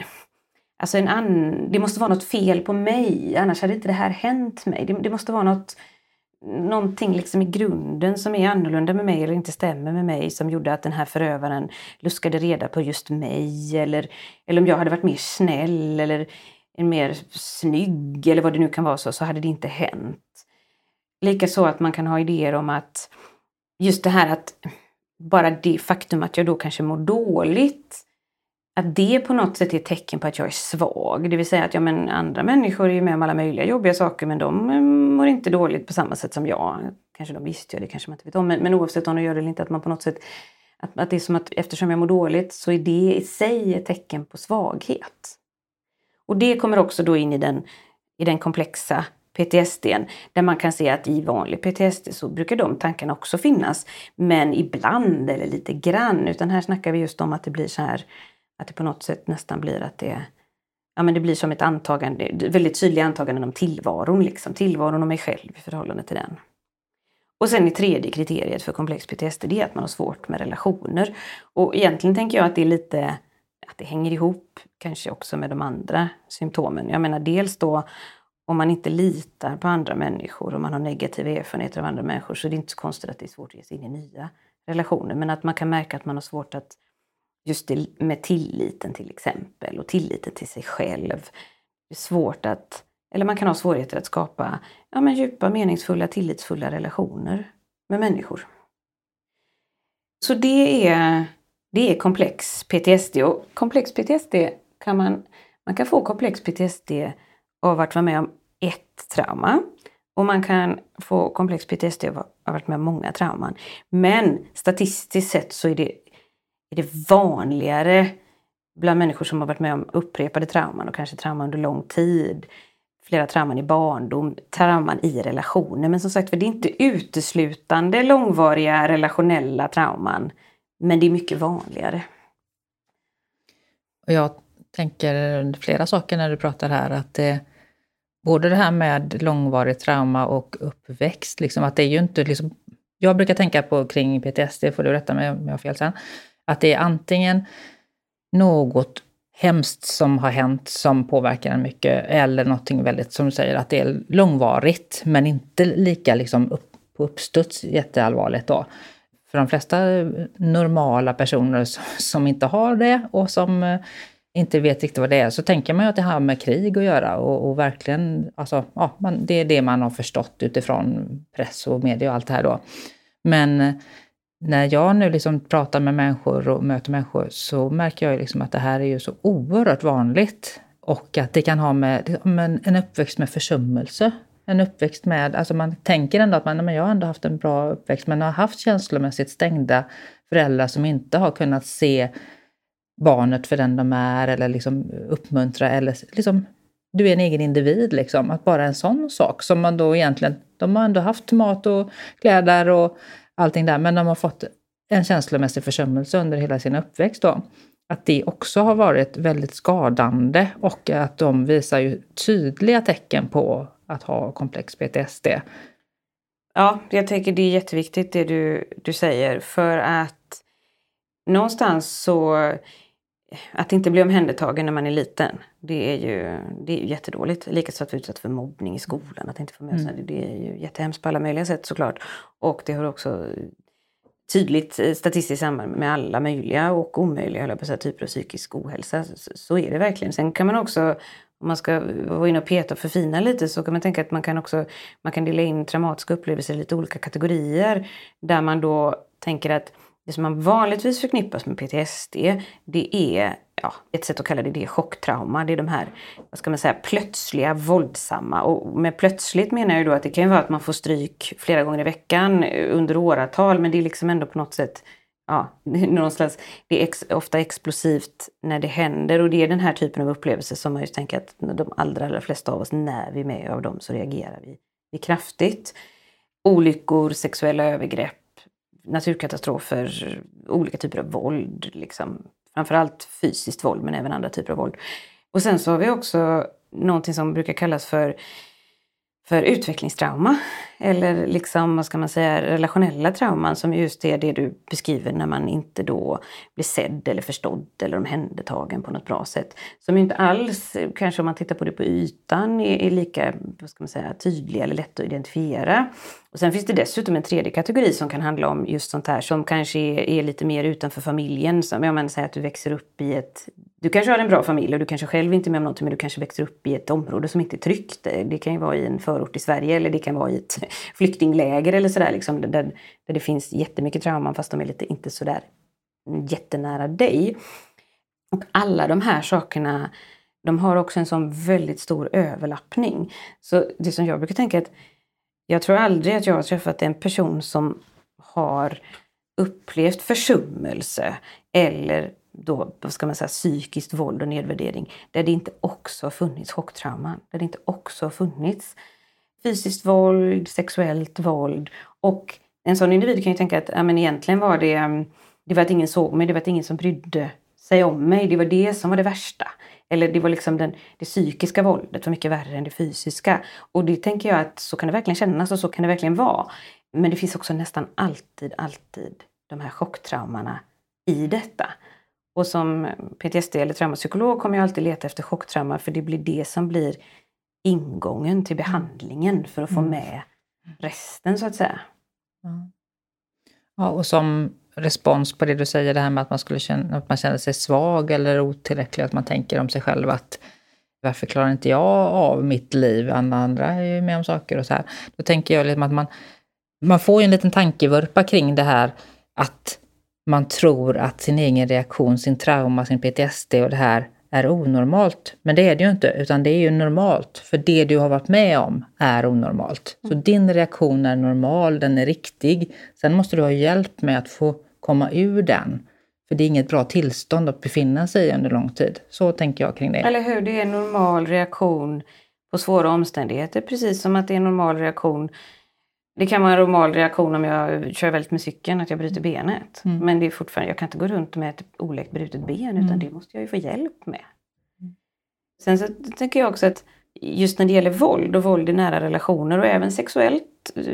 Speaker 1: alltså en an, det måste vara något fel på mig, annars hade inte det här hänt mig. Det, det måste vara något, någonting liksom i grunden som är annorlunda med mig eller inte stämmer med mig som gjorde att den här förövaren luskade reda på just mig. Eller, eller om jag hade varit mer snäll eller mer snygg eller vad det nu kan vara så, så hade det inte hänt. Likaså att man kan ha idéer om att just det här att bara det faktum att jag då kanske mår dåligt, att det på något sätt är ett tecken på att jag är svag. Det vill säga att ja, men andra människor är med om alla möjliga jobbiga saker men de mm, mår inte dåligt på samma sätt som jag. Kanske de visste, jag, det kanske man inte vet om. Men, men oavsett om de gör det eller inte, att man på något sätt att, att det är som att eftersom jag mår dåligt så är det i sig ett tecken på svaghet. Och det kommer också då in i den, i den komplexa PTSD, där man kan se att i vanlig PTSD så brukar de tankarna också finnas. Men ibland eller lite grann, utan här snackar vi just om att det blir så här att det på något sätt nästan blir att det Ja men det blir som ett antagande, väldigt tydliga antaganden om tillvaron, liksom. tillvaron och mig själv i förhållande till den. Och sen i tredje kriteriet för komplex PTSD, det är att man har svårt med relationer. Och egentligen tänker jag att det är lite, att det hänger ihop kanske också med de andra symptomen. Jag menar dels då om man inte litar på andra människor och man har negativa erfarenheter av andra människor så är det inte så konstigt att det är svårt att ge sig in i nya relationer. Men att man kan märka att man har svårt att just det, med tilliten till exempel och tilliten till sig själv. Det är svårt att, eller man kan ha svårigheter att skapa ja, men djupa, meningsfulla, tillitsfulla relationer med människor. Så det är, det är komplex PTSD och komplex PTSD kan man, man kan få komplex PTSD och varit med om ett trauma. Och man kan få komplex PTSD av att ha varit med om många trauman. Men statistiskt sett så är det, är det vanligare bland människor som har varit med om upprepade trauman och kanske trauman under lång tid. Flera trauman i barndom, trauman i relationer. Men som sagt det är inte uteslutande långvariga relationella trauman. Men det är mycket vanligare.
Speaker 2: Och jag tänker flera saker när du pratar här. Att det både det här med långvarigt trauma och uppväxt, liksom, att det är ju inte liksom, jag brukar tänka på kring PTSD, får du rätta mig om jag har fel sen, att det är antingen något hemskt som har hänt som påverkar en mycket, eller någonting väldigt, som du säger, att det är långvarigt, men inte lika liksom upp, på uppstuds jätteallvarligt då. För de flesta normala personer som inte har det och som eh, inte vet riktigt vad det är, så tänker man ju att det har med krig att göra och, och verkligen, alltså, ja, man, det är det man har förstått utifrån press och media och allt det här då. Men eh, när jag nu liksom pratar med människor och möter människor så märker jag liksom att det här är ju så oerhört vanligt. Och att det kan ha med, med en uppväxt med försummelse. En uppväxt med, alltså man tänker ändå att man, men jag har ändå haft en bra uppväxt, men har haft känslomässigt stängda föräldrar som inte har kunnat se barnet för den de är eller liksom uppmuntra eller liksom, du är en egen individ liksom. Att bara en sån sak som man då egentligen, de har ändå haft mat och kläder och allting där, men de har fått en känslomässig försummelse under hela sin uppväxt då. Att det också har varit väldigt skadande och att de visar ju tydliga tecken på att ha komplex PTSD.
Speaker 1: Ja, jag tänker det är jätteviktigt det du, du säger för att någonstans så att inte bli omhändertagen när man är liten, det är ju, det är ju jättedåligt. Likaså att vara utsatt för mobbning i skolan, att inte få med sig mm. det. Det är ju jättehemskt på alla möjliga sätt såklart. Och det har också tydligt eh, statistiskt samband med alla möjliga och omöjliga höll på säga, typer av psykisk ohälsa. Så, så, är det verkligen. Sen kan man också, om man ska vara inne och peta och förfina lite, så kan man tänka att man kan också man kan dela in traumatiska upplevelser i lite olika kategorier. Där man då tänker att det som man vanligtvis förknippas med PTSD, det är, ja, ett sätt att kalla det, det är chocktrauma. Det är de här, vad ska man säga, plötsliga, våldsamma. Och med plötsligt menar jag då att det kan ju vara att man får stryk flera gånger i veckan eh, under åratal, men det är liksom ändå på något sätt Ja, någonstans, det är ex, ofta explosivt när det händer och det är den här typen av upplevelser som man just tänker att de allra, allra flesta av oss, när vi är med av dem så reagerar vi, vi kraftigt. Olyckor, sexuella övergrepp, naturkatastrofer, olika typer av våld. Liksom. Framförallt fysiskt våld men även andra typer av våld. Och sen så har vi också någonting som brukar kallas för för utvecklingstrauma. Eller liksom, vad ska man säga, relationella trauman som just är det du beskriver när man inte då blir sedd eller förstådd eller omhändertagen på något bra sätt. Som inte alls, kanske om man tittar på det på ytan, är, är lika vad ska man säga, tydliga eller lätta att identifiera. Och sen finns det dessutom en tredje kategori som kan handla om just sånt här som kanske är, är lite mer utanför familjen. Som ja men säg att du växer upp i ett du kanske har en bra familj och du kanske själv inte är med om någonting men du kanske växer upp i ett område som inte är tryggt. Eh, det kan ju vara i en förort i Sverige eller det kan vara i ett flyktingläger eller sådär liksom, där, där det finns jättemycket trauman fast de är lite inte sådär jättenära dig. Och alla de här sakerna de har också en sån väldigt stor överlappning. Så det som jag brukar tänka är att jag tror aldrig att jag har träffat en person som har upplevt försummelse eller då, vad ska man säga, psykiskt våld och nedvärdering, där det inte också har funnits chocktrauman, där det inte också har funnits fysiskt våld, sexuellt våld. Och en sån individ kan ju tänka att ja, men egentligen var det, mm, det var att ingen såg mig, det var att ingen som brydde sig om mig, det var det som var det värsta. Eller det var liksom den, det psykiska våldet var mycket värre än det fysiska. Och det tänker jag att så kan det verkligen kännas och så kan det verkligen vara. Men det finns också nästan alltid, alltid de här chocktraumorna i detta. Och som PTSD eller traumapsykolog kommer jag alltid leta efter chocktrauma för det blir det som blir ingången till behandlingen för att få mm. med resten så att säga.
Speaker 2: Ja, och som respons på det du säger, det här med att man, skulle känna, att man känner sig svag eller otillräcklig, att man tänker om sig själv att varför klarar inte jag av mitt liv? Alla andra är ju med om saker och så här. Då tänker jag liksom att man, man får ju en liten tankevurpa kring det här att man tror att sin egen reaktion, sin trauma, sin PTSD och det här är onormalt. Men det är det ju inte, utan det är ju normalt. För det du har varit med om är onormalt. Så mm. din reaktion är normal, den är riktig. Sen måste du ha hjälp med att få komma ur den. För det är inget bra tillstånd att befinna sig i under lång tid. Så tänker jag kring det.
Speaker 1: Eller hur, det är en normal reaktion på svåra omständigheter. Precis som att det är en normal reaktion det kan vara en normal reaktion om jag kör väldigt med cykeln, att jag bryter benet. Mm. Men det är fortfarande, jag kan inte gå runt med ett oläkt brutet ben utan mm. det måste jag ju få hjälp med. Mm. Sen så tänker jag också att just när det gäller våld och våld i nära relationer och även sexuellt,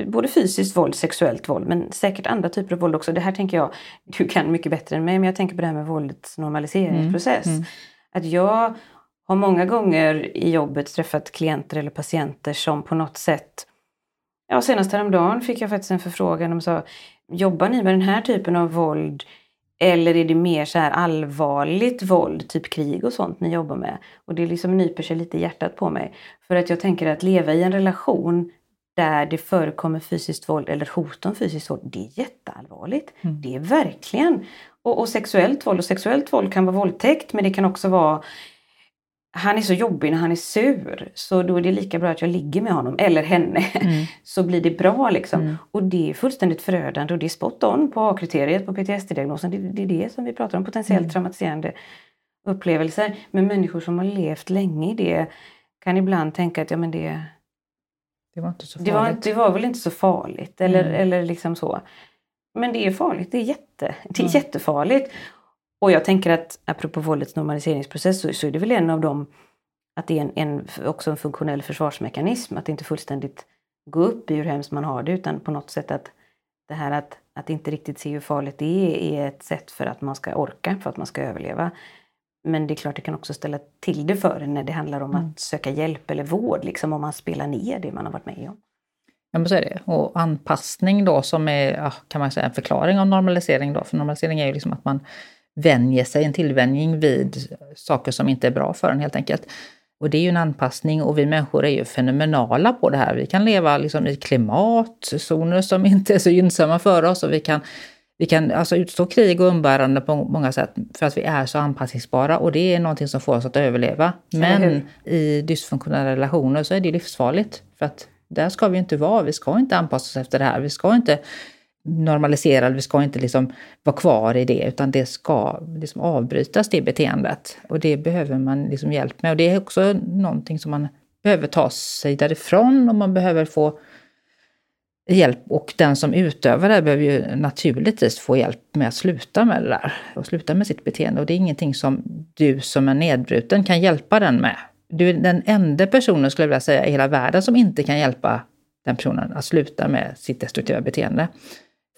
Speaker 1: både fysiskt våld, sexuellt våld, men säkert andra typer av våld också. Det här tänker jag, du kan mycket bättre än mig, men jag tänker på det här med våldets normaliseringsprocess. Mm. Mm. Att jag har många gånger i jobbet träffat klienter eller patienter som på något sätt Ja, senast häromdagen fick jag faktiskt en förfrågan. De sa, jobbar ni med den här typen av våld eller är det mer så här allvarligt våld, typ krig och sånt ni jobbar med? Och det liksom nyper sig lite i hjärtat på mig. För att jag tänker att leva i en relation där det förekommer fysiskt våld eller hot om fysiskt våld, det är jätteallvarligt. Mm. Det är verkligen. Och, och, sexuellt våld, och sexuellt våld kan vara våldtäkt men det kan också vara han är så jobbig när han är sur så då är det lika bra att jag ligger med honom eller henne. Mm. så blir det bra liksom. Mm. Och det är fullständigt förödande och det är spot on på A-kriteriet på PTSD-diagnosen. Det, det, är det som vi pratar om, potentiellt mm. traumatiserande upplevelser. Men människor som har levt länge i det kan ibland tänka att ja men det
Speaker 2: det var inte så
Speaker 1: farligt. Det var, det var väl inte så farligt eller, mm. eller liksom så. Men det är farligt, det är, jätte, det är mm. jättefarligt. Och jag tänker att apropå våldets normaliseringsprocess så, så är det väl en av dem att det är en, en, också en funktionell försvarsmekanism. Att inte fullständigt gå upp i hur hemskt man har det utan på något sätt att det här att, att inte riktigt se hur farligt det är, är ett sätt för att man ska orka, för att man ska överleva. Men det är klart det kan också ställa till det för en när det handlar om mm. att söka hjälp eller vård, liksom om man spelar ner det man har varit med om.
Speaker 2: Ja, men så är det. Och anpassning då som är, kan man säga, en förklaring av normalisering då. För normalisering är ju liksom att man vänjer sig, en tillvänjning vid saker som inte är bra för en helt enkelt. Och det är ju en anpassning och vi människor är ju fenomenala på det här. Vi kan leva liksom i klimatzoner som inte är så gynnsamma för oss och vi kan, vi kan alltså utstå krig och umbärande på många sätt för att vi är så anpassningsbara och det är någonting som får oss att överleva. Men i dysfunktionella relationer så är det livsfarligt för att där ska vi inte vara. Vi ska inte anpassa oss efter det här. Vi ska inte normaliserad, vi ska inte liksom vara kvar i det utan det ska liksom avbrytas det beteendet. Och det behöver man liksom hjälp med. Och det är också någonting som man behöver ta sig därifrån och man behöver få hjälp. Och den som utövar det behöver ju naturligtvis få hjälp med att sluta med det där. Och sluta med sitt beteende. Och det är ingenting som du som är nedbruten kan hjälpa den med. Du är den enda personen, skulle jag vilja säga, i hela världen som inte kan hjälpa den personen att sluta med sitt destruktiva beteende.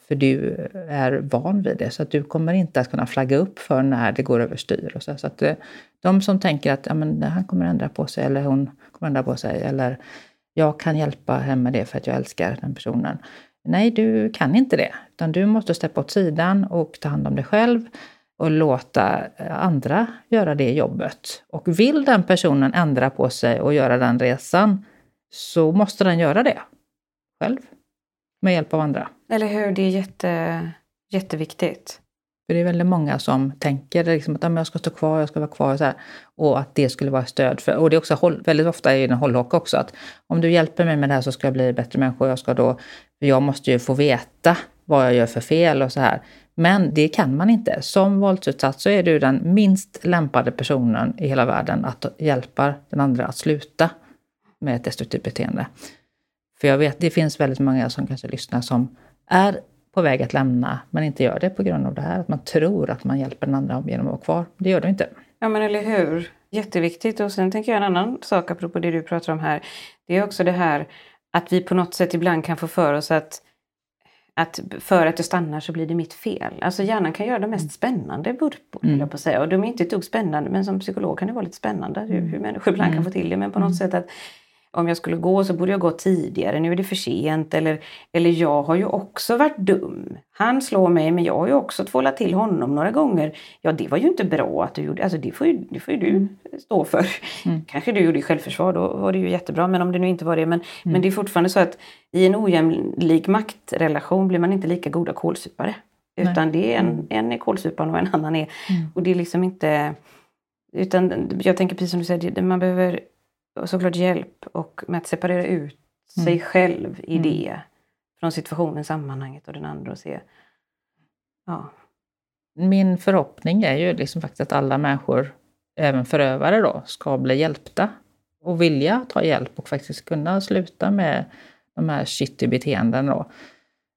Speaker 2: För du är van vid det, så att du kommer inte att kunna flagga upp för när det går överstyr. Och så. så att eh, de som tänker att ja, men, han kommer ändra på sig eller hon kommer ändra på sig eller jag kan hjälpa henne med det för att jag älskar den personen. Nej, du kan inte det. Utan du måste steppa åt sidan och ta hand om dig själv och låta eh, andra göra det jobbet. Och vill den personen ändra på sig och göra den resan så måste den göra det själv med hjälp av andra.
Speaker 1: Eller hur, det är jätte, jätteviktigt.
Speaker 2: För det är väldigt många som tänker liksom att jag ska stå kvar, jag ska vara kvar och så här, Och att det skulle vara stöd. För, och det är också väldigt ofta i en hållhaka också att om du hjälper mig med det här så ska jag bli bättre människa. Jag, ska då, jag måste ju få veta vad jag gör för fel och så här. Men det kan man inte. Som våldsutsatt så är du den minst lämpade personen i hela världen att hjälpa den andra att sluta med ett destruktivt beteende. För jag vet, det finns väldigt många som kanske lyssnar som är på väg att lämna, men inte gör det på grund av det här. Att man tror att man hjälper den andra genom att vara kvar. Det gör du inte.
Speaker 1: Ja men eller hur. Jätteviktigt. Och sen tänker jag en annan sak apropå det du pratar om här. Det är också det här att vi på något sätt ibland kan få för oss att att för att det stannar så blir det mitt fel. Alltså hjärnan kan göra de mest spännande vurpor, mm. jag på säga. Och de är inte ett dugg spännande, men som psykolog kan det vara lite spännande hur, hur människor ibland mm. kan få till det. Men på något mm. sätt att om jag skulle gå så borde jag gå tidigare, nu är det för sent. Eller, eller jag har ju också varit dum. Han slår mig men jag har ju också tvålat till honom några gånger. Ja det var ju inte bra att du gjorde, alltså det får ju, det får ju du mm. stå för. Mm. Kanske du gjorde i självförsvar, då var det ju jättebra. Men om det nu inte var det. Men, mm. men det är fortfarande så att i en ojämlik maktrelation blir man inte lika goda kålsupare. Utan Nej. det är en, mm. en är kålsuparen och en annan är... Mm. Och det är liksom inte... Utan jag tänker precis som du säger, man behöver såklart hjälp och med att separera ut mm. sig själv i mm. det. Från situationen, sammanhanget och den andra och se. Ja.
Speaker 2: Min förhoppning är ju liksom faktiskt att alla människor, även förövare då, ska bli hjälpta. Och vilja ta hjälp och faktiskt kunna sluta med de här shitty beteenden då.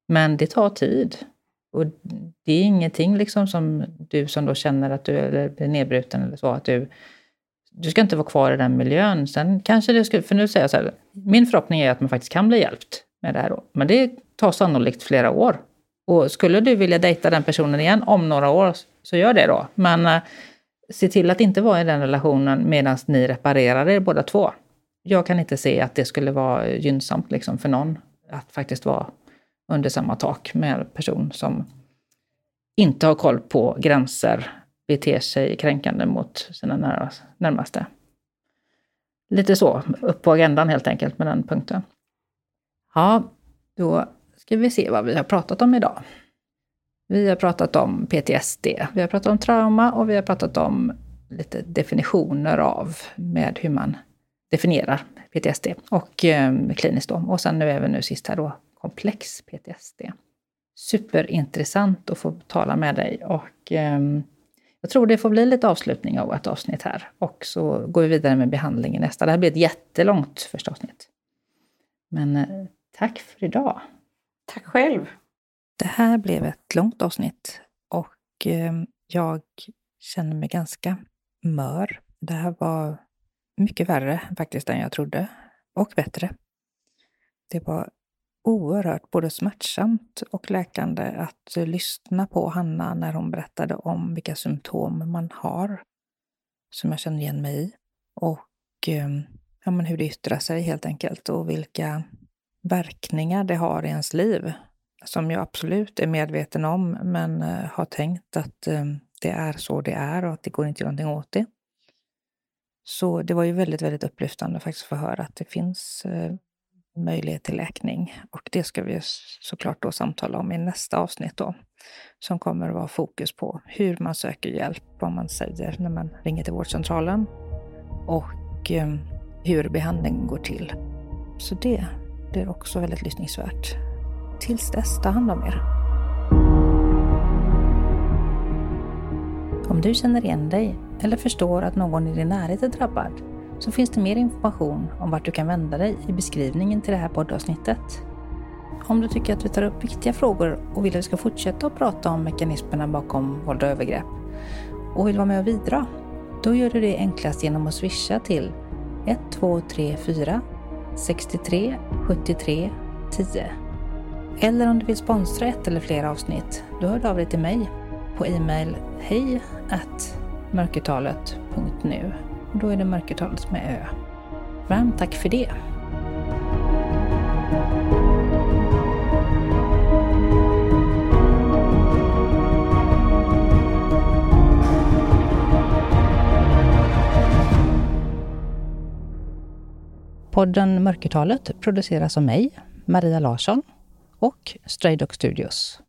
Speaker 2: Men det tar tid. Och det är ingenting liksom som du som då känner att du är nedbruten eller så, att du
Speaker 4: du ska inte vara kvar i den miljön. Sen kanske det skulle, för nu säger jag så här, min förhoppning är att man faktiskt kan bli hjälpt med det här då. Men det tar sannolikt flera år. Och skulle du vilja dejta den personen igen om några år, så gör det då. Men äh, se till att inte vara i den relationen medan ni reparerar er båda två. Jag kan inte se att det skulle vara gynnsamt liksom för någon att faktiskt vara under samma tak med en person som inte har koll på gränser, beter sig kränkande mot sina närmaste. Lite så, upp på agendan helt enkelt med den punkten. Ja, då ska vi se vad vi har pratat om idag. Vi har pratat om PTSD, vi har pratat om trauma och vi har pratat om lite definitioner av med hur man definierar PTSD och eh, kliniskt då. Och sen nu även nu sist här då komplex PTSD. Superintressant att få tala med dig och eh, jag tror det får bli lite avslutning av ett avsnitt här. Och så går vi vidare med behandling i nästa. Det här blir ett jättelångt första avsnitt. Men eh, tack för idag.
Speaker 1: Tack själv.
Speaker 2: Det här blev ett långt avsnitt och eh, jag känner mig ganska mör. Det här var mycket värre faktiskt än jag trodde. Och bättre. Det var oerhört både smärtsamt och läkande att lyssna på Hanna när hon berättade om vilka symptom man har som jag känner igen mig i. Och ehm, ja, men hur det yttrar sig helt enkelt och vilka verkningar det har i ens liv. Som jag absolut är medveten om men eh, har tänkt att ehm, det är så det är och att det går inte att göra någonting åt det. Så det var ju väldigt, väldigt upplyftande faktiskt att få höra att det finns eh, möjlighet till läkning. Och det ska vi såklart då samtala om i nästa avsnitt då. Som kommer att vara fokus på hur man söker hjälp, vad man säger när man ringer till vårdcentralen och ehm, hur behandlingen går till. Så det blir också väldigt lyssningsvärt. Tills dess, ta hand om er. Om du känner igen dig eller förstår att någon i din närhet är drabbad så finns det mer information om vart du kan vända dig i beskrivningen till det här poddavsnittet. Om du tycker att vi tar upp viktiga frågor och vill att vi ska fortsätta att prata om mekanismerna bakom våld och övergrepp och vill vara med och bidra, då gör du det enklast genom att swisha till 1234 63 73 10. Eller om du vill sponsra ett eller flera avsnitt, då hör du av dig till mig på e-mail hej mörkertalet.nu och då är det mörkertalet med Ö. Varmt tack för det! Podden Mörkertalet produceras av mig, Maria Larsson och Stray Dog Studios.